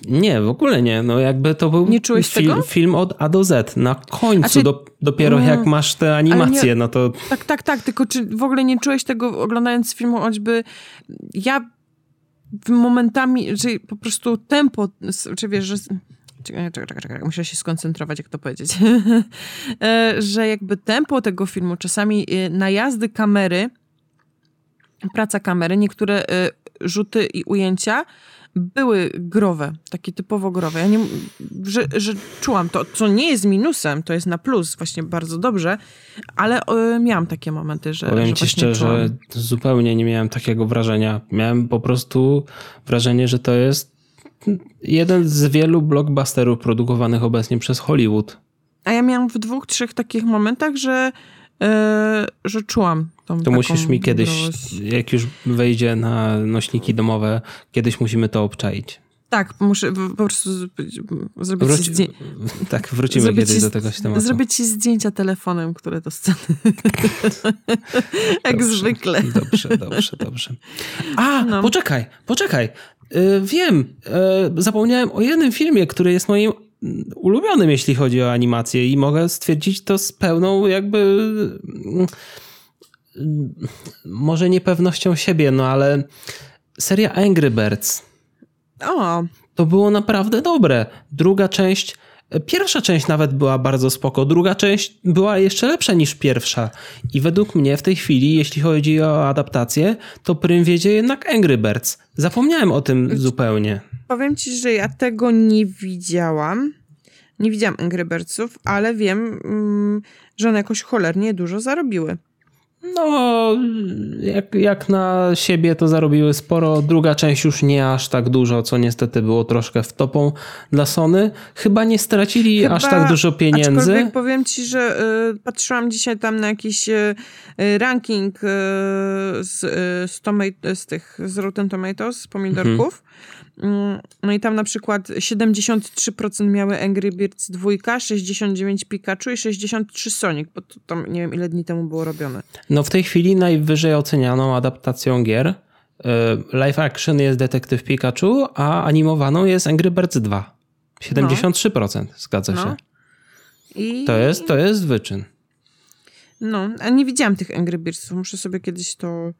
B: Nie, w ogóle nie. No jakby to był
A: nie czułeś
B: film,
A: tego?
B: film od A do Z. Na końcu znaczy, do, dopiero mm, jak masz te animacje, nie, no to...
A: Tak, tak, tak. Tylko czy w ogóle nie czułeś tego oglądając filmu, choćby ja momentami, że po prostu tempo, czy wiesz, że... Czekaj, czekaj, czekaj, muszę się skoncentrować, jak to powiedzieć. E, że jakby tempo tego filmu, czasami e, najazdy kamery, praca kamery, niektóre e, rzuty i ujęcia były growe, takie typowo growe. Ja nie, że, że czułam to, co nie jest minusem, to jest na plus, właśnie bardzo dobrze, ale y, miałam takie momenty, że.
B: Powiem
A: że
B: ci szczerze, czułam. zupełnie nie miałem takiego wrażenia. Miałem po prostu wrażenie, że to jest jeden z wielu blockbusterów produkowanych obecnie przez Hollywood.
A: A ja miałam w dwóch, trzech takich momentach, że że czułam tą
B: To musisz mi kiedyś, jak już wejdzie na nośniki domowe, kiedyś musimy to obczaić.
A: Tak, muszę po prostu zrobić Wróci, ci zdjęcia.
B: Tak, wrócimy zrobić kiedyś do tego tematu.
A: Zrobić ci zdjęcia telefonem, które sceny. Jak dobrze, zwykle.
B: Dobrze, dobrze, dobrze. A, no. poczekaj, poczekaj. Yy, wiem, yy, zapomniałem o jednym filmie, który jest moim ulubionym, jeśli chodzi o animację i mogę stwierdzić to z pełną jakby może niepewnością siebie, no ale seria Angry Birds.
A: O.
B: To było naprawdę dobre. Druga część Pierwsza część nawet była bardzo spoko, druga część była jeszcze lepsza niż pierwsza. I według mnie w tej chwili, jeśli chodzi o adaptację, to prym wiedzie jednak Angry Birds. Zapomniałem o tym zupełnie.
A: Powiem ci, że ja tego nie widziałam. Nie widziałam Angry Birdsów, ale wiem, mm, że one jakoś cholernie dużo zarobiły.
B: No, jak, jak na siebie to zarobiły sporo. Druga część już nie aż tak dużo, co niestety było troszkę w topą dla Sony. Chyba nie stracili Chyba, aż tak dużo pieniędzy.
A: Powiem ci, że y, patrzyłam dzisiaj tam na jakiś y, ranking y, z, z, tomat- z tych z Rotten Tomatoes, z pomidorków. Mhm. Mm, no i tam na przykład 73% miały Angry Birds 2, 69 Pikachu i 63 Sonic, bo to tam nie wiem ile dni temu było robione.
B: No w tej chwili najwyżej ocenianą adaptacją gier y, live action jest Detektyw Pikachu, a animowaną jest Angry Birds 2. 73% no. zgadza no. się. I... To, jest, to jest wyczyn.
A: No, a nie widziałam tych Angry Birdsów. Muszę sobie kiedyś to,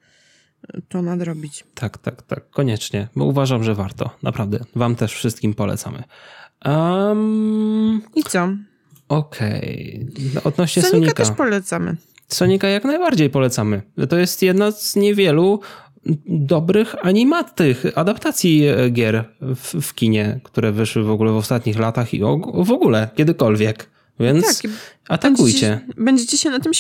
A: to nadrobić.
B: Tak, tak, tak, koniecznie. Bo uważam, że warto. Naprawdę. Wam też wszystkim polecamy. Um,
A: I co?
B: Okej. Okay. Odnośnie
A: Sonika,
B: Sonika.
A: też polecamy.
B: Sonika jak najbardziej polecamy. To jest jedna z niewielu dobrych animatych adaptacji e, gier w, w, kinie, które wyszły w ogóle w ostatnich latach i w ogóle kiedykolwiek. Więc tak, atakujcie.
A: Będziecie, będziecie, się na tym,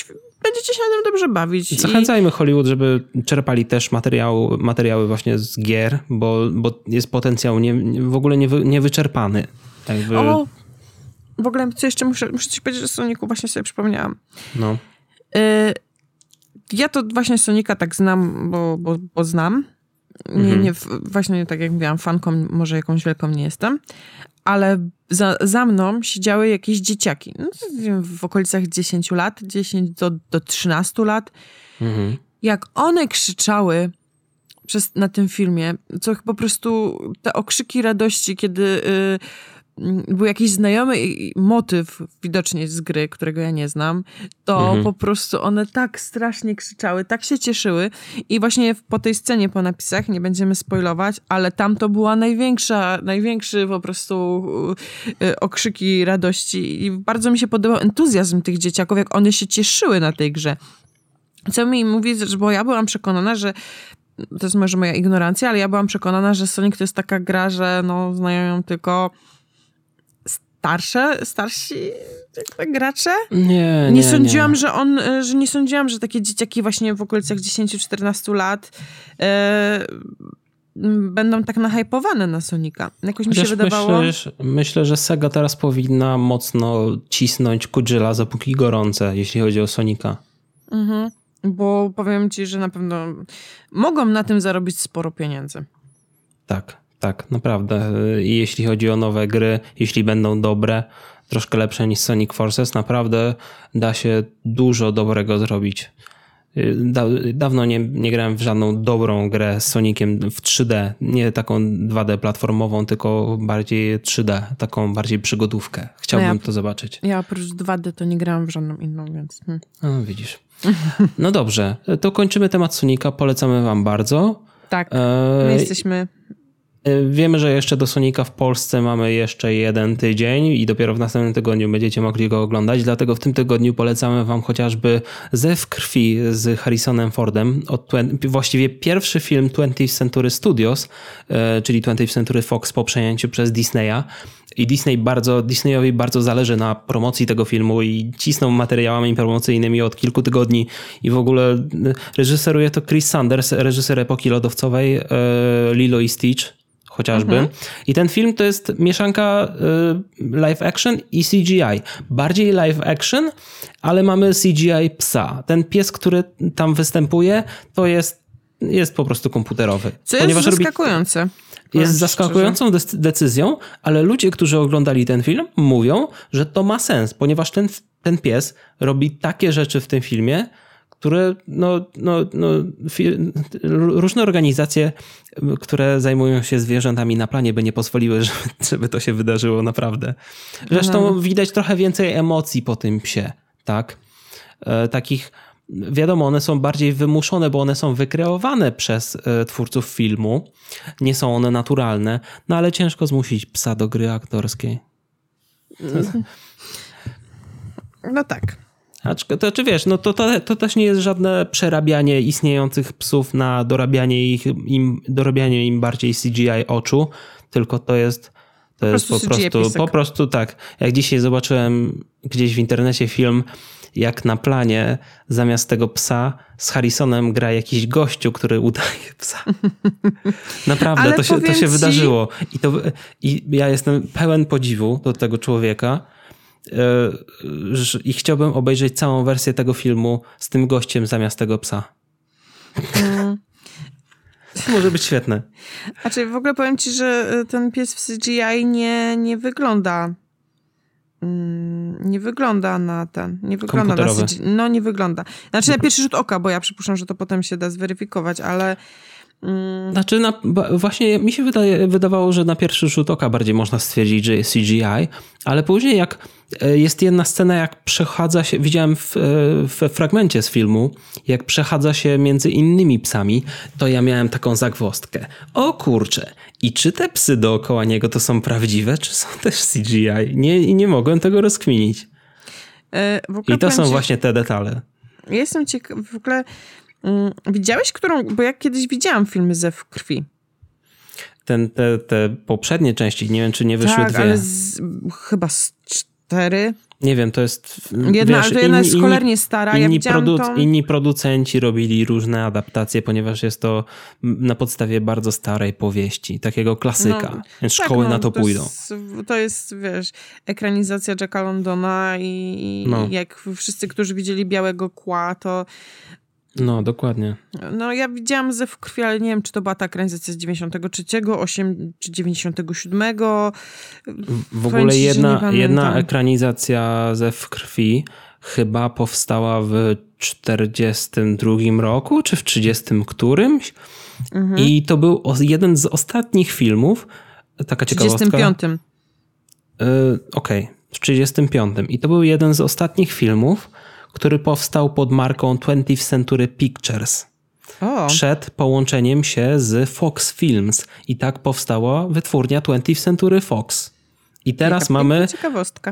A: będziecie się na tym dobrze bawić.
B: Zachęcajmy i... Hollywood, żeby czerpali też materiał, materiały właśnie z gier, bo, bo jest potencjał nie, w ogóle nie, niewyczerpany. Jakby...
A: O, w ogóle co jeszcze muszę, muszę ci powiedzieć, że Soniku właśnie sobie przypomniałam.
B: No. Y
A: ja to właśnie Sonika tak znam, bo, bo, bo znam. Nie, mhm. nie, właśnie tak jak mówiłam, fanką może jakąś wielką nie jestem, ale za, za mną siedziały jakieś dzieciaki. No, w okolicach 10 lat, 10 do, do 13 lat. Mhm. Jak one krzyczały przez, na tym filmie, co po prostu te okrzyki radości, kiedy y, Mm, był jakiś znajomy motyw widocznie z gry, którego ja nie znam, to mhm. po prostu one tak strasznie krzyczały, tak się cieszyły i właśnie po tej scenie po napisach, nie będziemy spoilować, ale tam to była największa, największy po prostu y, okrzyki radości i bardzo mi się podobał entuzjazm tych dzieciaków, jak one się cieszyły na tej grze. Co mi mówi, bo ja byłam przekonana, że to jest może moja ignorancja, ale ja byłam przekonana, że Sonic to jest taka gra, że no, znają ją tylko starsze, starsi gracze?
B: Nie, nie.
A: Nie sądziłam, nie. że on, e, że nie sądziłam, że takie dzieciaki właśnie w okolicach 10-14 lat e, będą tak nahypowane na Sonika. Jakoś mi się wydawało...
B: Myślę, myślę, że Sega teraz powinna mocno cisnąć kuć żelaza, póki gorące, jeśli chodzi o Sonika.
A: Mhm. Bo powiem ci, że na pewno mogą na tym zarobić sporo pieniędzy.
B: Tak, tak, naprawdę. I jeśli chodzi o nowe gry, jeśli będą dobre, troszkę lepsze niż Sonic Forces, naprawdę da się dużo dobrego zrobić. Da, dawno nie, nie grałem w żadną dobrą grę z Soniciem w 3D. Nie taką 2D platformową, tylko bardziej 3D, taką bardziej przygodówkę. Chciałbym no ja, to zobaczyć.
A: Ja oprócz 2D to nie grałem w żadną inną, więc. Hmm.
B: No, widzisz. No dobrze, to kończymy temat Sonika. Polecamy Wam bardzo.
A: Tak. My e... jesteśmy
B: Y, wiemy, że jeszcze do Sonika w Polsce mamy jeszcze jeden tydzień i dopiero w następnym tygodniu będziecie mogli go oglądać, dlatego w tym tygodniu polecamy wam chociażby Zew krwi z Harrisonem Fordem, od, właściwie pierwszy film 20th Century Studios, y, czyli 20th Century Fox po przejęciu przez Disneya. I Disney bardzo, Disneyowi bardzo zależy na promocji tego filmu i cisną materiałami promocyjnymi od kilku tygodni. I w ogóle y, reżyseruje to Chris Sanders, reżyser epoki lodowcowej Lilo i Stitch chociażby. Mhm. I ten film to jest mieszanka y, live action i CGI. Bardziej live action, ale mamy CGI psa. Ten pies, który tam występuje, to jest, jest po prostu komputerowy.
A: Co jest zaskakujące. Robi,
B: jest zaskakującą decyzją, ale ludzie, którzy oglądali ten film, mówią, że to ma sens, ponieważ ten, ten pies robi takie rzeczy w tym filmie, które no, no, no, różne organizacje, które zajmują się zwierzętami na planie, by nie pozwoliły, żeby, żeby to się wydarzyło naprawdę. Zresztą no. widać trochę więcej emocji po tym psie, tak? E, takich, wiadomo, one są bardziej wymuszone, bo one są wykreowane przez e, twórców filmu. Nie są one naturalne, no ale ciężko zmusić psa do gry aktorskiej.
A: No tak.
B: To czy wiesz, no to, to, to też nie jest żadne przerabianie istniejących psów na dorabianie ich, im, dorabianie im bardziej CGI oczu, tylko to jest to po jest po prostu, po prostu tak. Jak dzisiaj zobaczyłem gdzieś w internecie film, jak na planie zamiast tego psa z Harrisonem gra jakiś gościu, który udaje psa. Naprawdę, to się, to się ci... wydarzyło. I, to, I ja jestem pełen podziwu do tego człowieka, i chciałbym obejrzeć całą wersję tego filmu z tym gościem zamiast tego psa. Mm. To może być świetne.
A: Znaczy, w ogóle powiem ci, że e, ten pies w CGI nie, nie wygląda. Mm, nie wygląda na ten. Nie wygląda na CGI. No, nie wygląda. Znaczy, na pierwszy rzut oka, bo ja przypuszczam, że to potem się da zweryfikować, ale.
B: Znaczy, na, właśnie mi się wydaje, wydawało, że na pierwszy rzut oka bardziej można stwierdzić, że jest CGI, ale później jak e, jest jedna scena, jak przechadza się, widziałem w, e, w fragmencie z filmu, jak przechadza się między innymi psami, to ja miałem taką zagwostkę. O kurczę, i czy te psy dookoła niego to są prawdziwe, czy są też CGI? Nie, nie mogłem tego rozkminić. E, I to są właśnie te detale.
A: jestem ciekaw, w ogóle Mm, widziałeś którą, bo ja kiedyś widziałam filmy ze w krwi.
B: Ten, te, te poprzednie części, nie wiem czy nie wyszły
A: tak,
B: dwie.
A: ale z, chyba z cztery.
B: Nie wiem, to jest.
A: Jedna, wiesz, ale to jedna inni, jest cholernie stara.
B: Inni,
A: ja produ tą...
B: inni producenci robili różne adaptacje, ponieważ jest to na podstawie bardzo starej powieści, takiego klasyka. No, więc tak, szkoły no, na to, to pójdą.
A: Jest, to jest, wiesz, ekranizacja Jacka Londona i, no. jak wszyscy, którzy widzieli Białego Kła, to
B: no, dokładnie.
A: No, ja widziałam ze w krwi, ale nie wiem, czy to była ta ekranizacja z 93, 8 czy 97.
B: W ogóle jedna, jedna ekranizacja ze w krwi chyba powstała w 42 roku, czy w 30 którymś. Mhm. I to był jeden z ostatnich filmów, taka ciekawostka. W
A: 35.
B: Yy, Okej, okay, w 35. I to był jeden z ostatnich filmów, który powstał pod marką 20th Century Pictures. O. Przed połączeniem się z Fox Films. I tak powstała wytwórnia 20th Century Fox. I teraz mamy,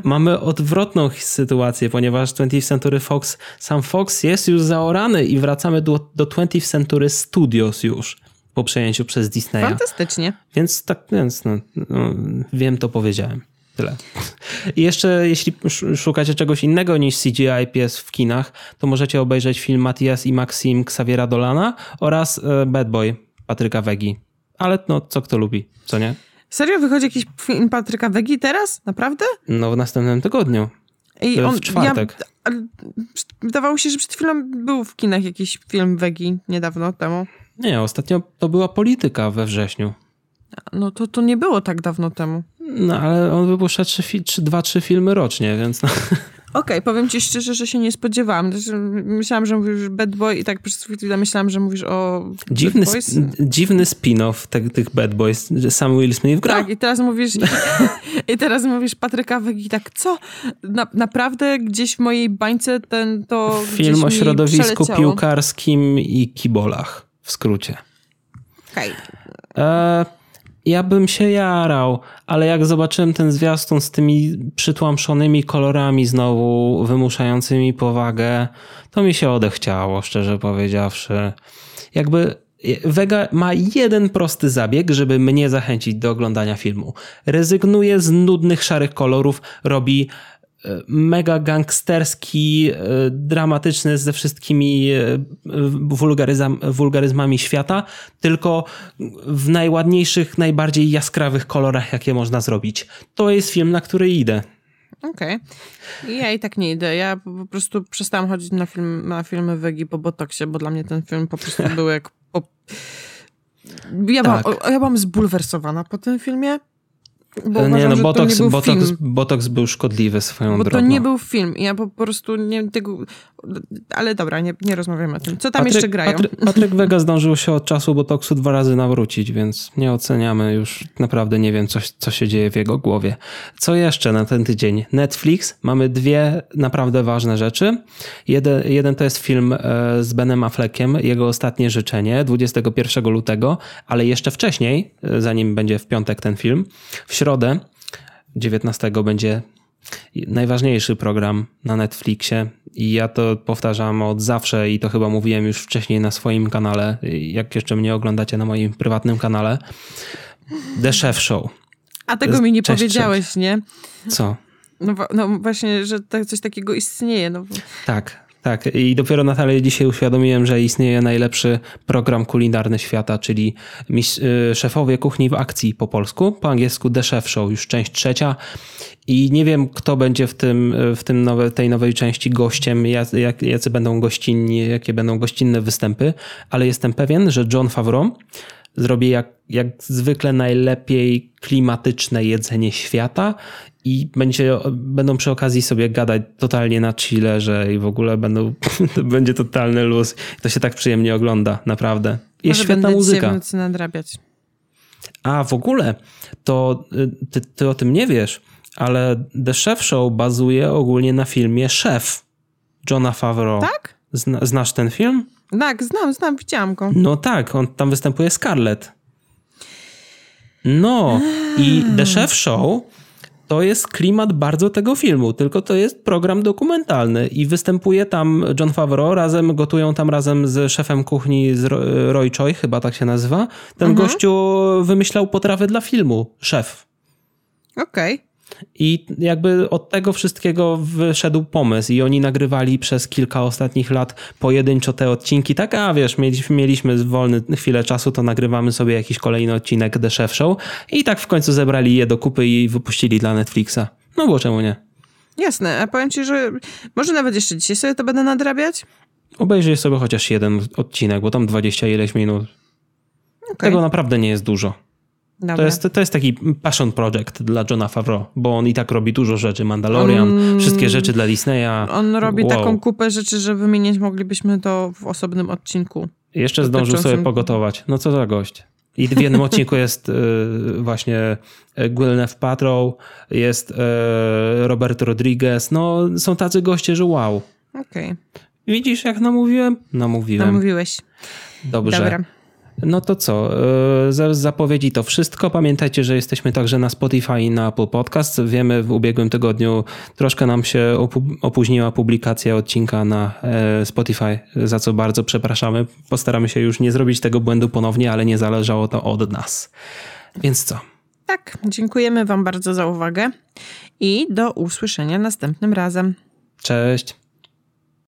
B: mamy odwrotną sytuację, ponieważ 20th Century Fox, sam Fox jest już zaorany i wracamy do, do 20th Century Studios już po przejęciu przez Disneya.
A: Fantastycznie.
B: Więc tak, więc no, no, wiem, to powiedziałem. Tyle. I jeszcze jeśli szukacie czegoś innego niż CGI pies w kinach, to możecie obejrzeć film Matias i Maxim Xaviera Dolana oraz e, Bad Boy Patryka Wegi. Ale no, co kto lubi, co nie?
A: Serio? Wychodzi jakiś film Patryka Wegi teraz? Naprawdę?
B: No, w następnym tygodniu. I on, w czwartek. Ja,
A: wydawało się, że przed chwilą był w kinach jakiś film Wegi niedawno temu.
B: Nie, ostatnio to była polityka we wrześniu.
A: No to, to nie było tak dawno temu.
B: No ale on wypuszcza trzy, trzy, dwa, trzy filmy rocznie, więc no.
A: Okej, okay, powiem ci szczerze, że się nie spodziewałam. Myślałam, że mówisz Bad Boy i tak przez chwilę myślałam, że mówisz o
B: Dziwny, dziwny spin-off te, tych Bad Boys, że sam Will Smith gra.
A: Tak, i teraz mówisz i, teraz mówisz Patryka Wegi tak, co? Na, naprawdę gdzieś w mojej bańce ten to
B: Film o środowisku piłkarskim i kibolach, w skrócie.
A: Okej. Okay.
B: Ja bym się jarał, ale jak zobaczyłem ten zwiastun z tymi przytłamszonymi kolorami znowu wymuszającymi powagę, to mi się odechciało, szczerze powiedziawszy. Jakby Vega ma jeden prosty zabieg, żeby mnie zachęcić do oglądania filmu. Rezygnuje z nudnych szarych kolorów, robi mega gangsterski, e, dramatyczny ze wszystkimi e, wulgaryzm, wulgaryzmami świata, tylko w najładniejszych, najbardziej jaskrawych kolorach, jakie można zrobić. To jest film, na który idę.
A: Okej. Okay. Ja i tak nie idę. Ja po prostu przestałam chodzić na, film, na filmy Wegi po Botoksie, bo dla mnie ten film po prostu był jak... Po... Ja, tak. byłam, ja byłam zbulwersowana po tym filmie.
B: Bo nie, uważam, no Botox, nie Botox, Botox był szkodliwy swoją
A: bo
B: drogą.
A: Bo to nie był film. Ja po prostu nie tego... Ale dobra, nie, nie rozmawiamy o tym. Co tam
B: Patryk,
A: jeszcze grają?
B: Patryk, Patryk Wega zdążył się od czasu Botoksu dwa razy nawrócić, więc nie oceniamy już. Naprawdę nie wiem, co, co się dzieje w jego głowie. Co jeszcze na ten tydzień? Netflix. Mamy dwie naprawdę ważne rzeczy. Jeden, jeden to jest film e, z Benem Affleckiem, jego ostatnie życzenie, 21 lutego, ale jeszcze wcześniej, e, zanim będzie w piątek ten film, w środę 19 będzie najważniejszy program na Netflixie i ja to powtarzam od zawsze i to chyba mówiłem już wcześniej na swoim kanale, jak jeszcze mnie oglądacie na moim prywatnym kanale. The Chef Show.
A: A tego mi nie cześć, powiedziałeś, nie?
B: Co?
A: No, no, właśnie, że coś takiego istnieje. No.
B: Tak, tak, i dopiero Natalia dzisiaj uświadomiłem, że istnieje najlepszy program kulinarny świata, czyli y, Szefowie Kuchni w Akcji po polsku, po angielsku The Chef Show, już część trzecia. I nie wiem, kto będzie w, tym, w tym nowe, tej nowej części gościem, jak, jacy będą gościnni, jakie będą gościnne występy, ale jestem pewien, że John Favreau zrobię jak, jak zwykle najlepiej klimatyczne jedzenie świata i będzie, będą przy okazji sobie gadać totalnie na chillerze i w ogóle będą, to będzie totalny luz. To się tak przyjemnie ogląda, naprawdę. Jest
A: Może
B: świetna muzyka.
A: w nocy nadrabiać.
B: A w ogóle, to y, ty, ty o tym nie wiesz, ale The Chef Show bazuje ogólnie na filmie Szef Johna Favreau.
A: Tak?
B: Zna, znasz ten film?
A: Tak, znam, znam, widziałam go.
B: No tak, on tam występuje Scarlett. No i The Chef Show to jest klimat bardzo tego filmu, tylko to jest program dokumentalny i występuje tam John Favreau, razem gotują tam razem z szefem kuchni z Ro- Roy Choi, chyba tak się nazywa. Ten gościu wymyślał potrawę dla filmu, szef.
A: Okej.
B: I jakby od tego wszystkiego wyszedł pomysł i oni nagrywali przez kilka ostatnich lat pojedynczo te odcinki. Tak, a wiesz, mieliśmy, mieliśmy wolny chwilę czasu, to nagrywamy sobie jakiś kolejny odcinek The Chef Show i tak w końcu zebrali je do kupy i wypuścili dla Netflixa. No bo czemu nie?
A: Jasne, a powiem ci, że może nawet jeszcze dzisiaj sobie to będę nadrabiać.
B: Obejrzyj sobie chociaż jeden odcinek, bo tam 20 ileś minut.
A: Okej,
B: Tego naprawdę nie jest dużo.
A: Dobra.
B: To jest, to jest taki passion project dla Johna Favreau, bo on i tak robi dużo rzeczy. Mandalorian, wszystkie rzeczy dla Disneya.
A: On robi
B: Wow.
A: taką kupę rzeczy, że wymienić moglibyśmy to w osobnym odcinku.
B: Jeszcze zdążył sobie pogotować. No co za gość. I w jednym odcinku jest y, właśnie y, Gwyneth Paltrow, jest y, Robert Rodriguez. No są tacy goście, że wow.
A: Okej,
B: Widzisz jak namówiłem? Namówiłem.
A: namówiłeś.
B: Dobrze.
A: Dobra.
B: No to co? y, Z zapowiedzi to wszystko. Pamiętajcie, że jesteśmy także na Spotify i na Apple Podcast. Wiemy, w ubiegłym tygodniu troszkę nam się opóźniła publikacja odcinka na e, Spotify, za co bardzo przepraszamy. Postaramy się już nie zrobić tego błędu ponownie, ale nie zależało to od nas. Więc co?
A: Tak, dziękujemy wam bardzo za uwagę i do usłyszenia następnym razem.
B: Cześć.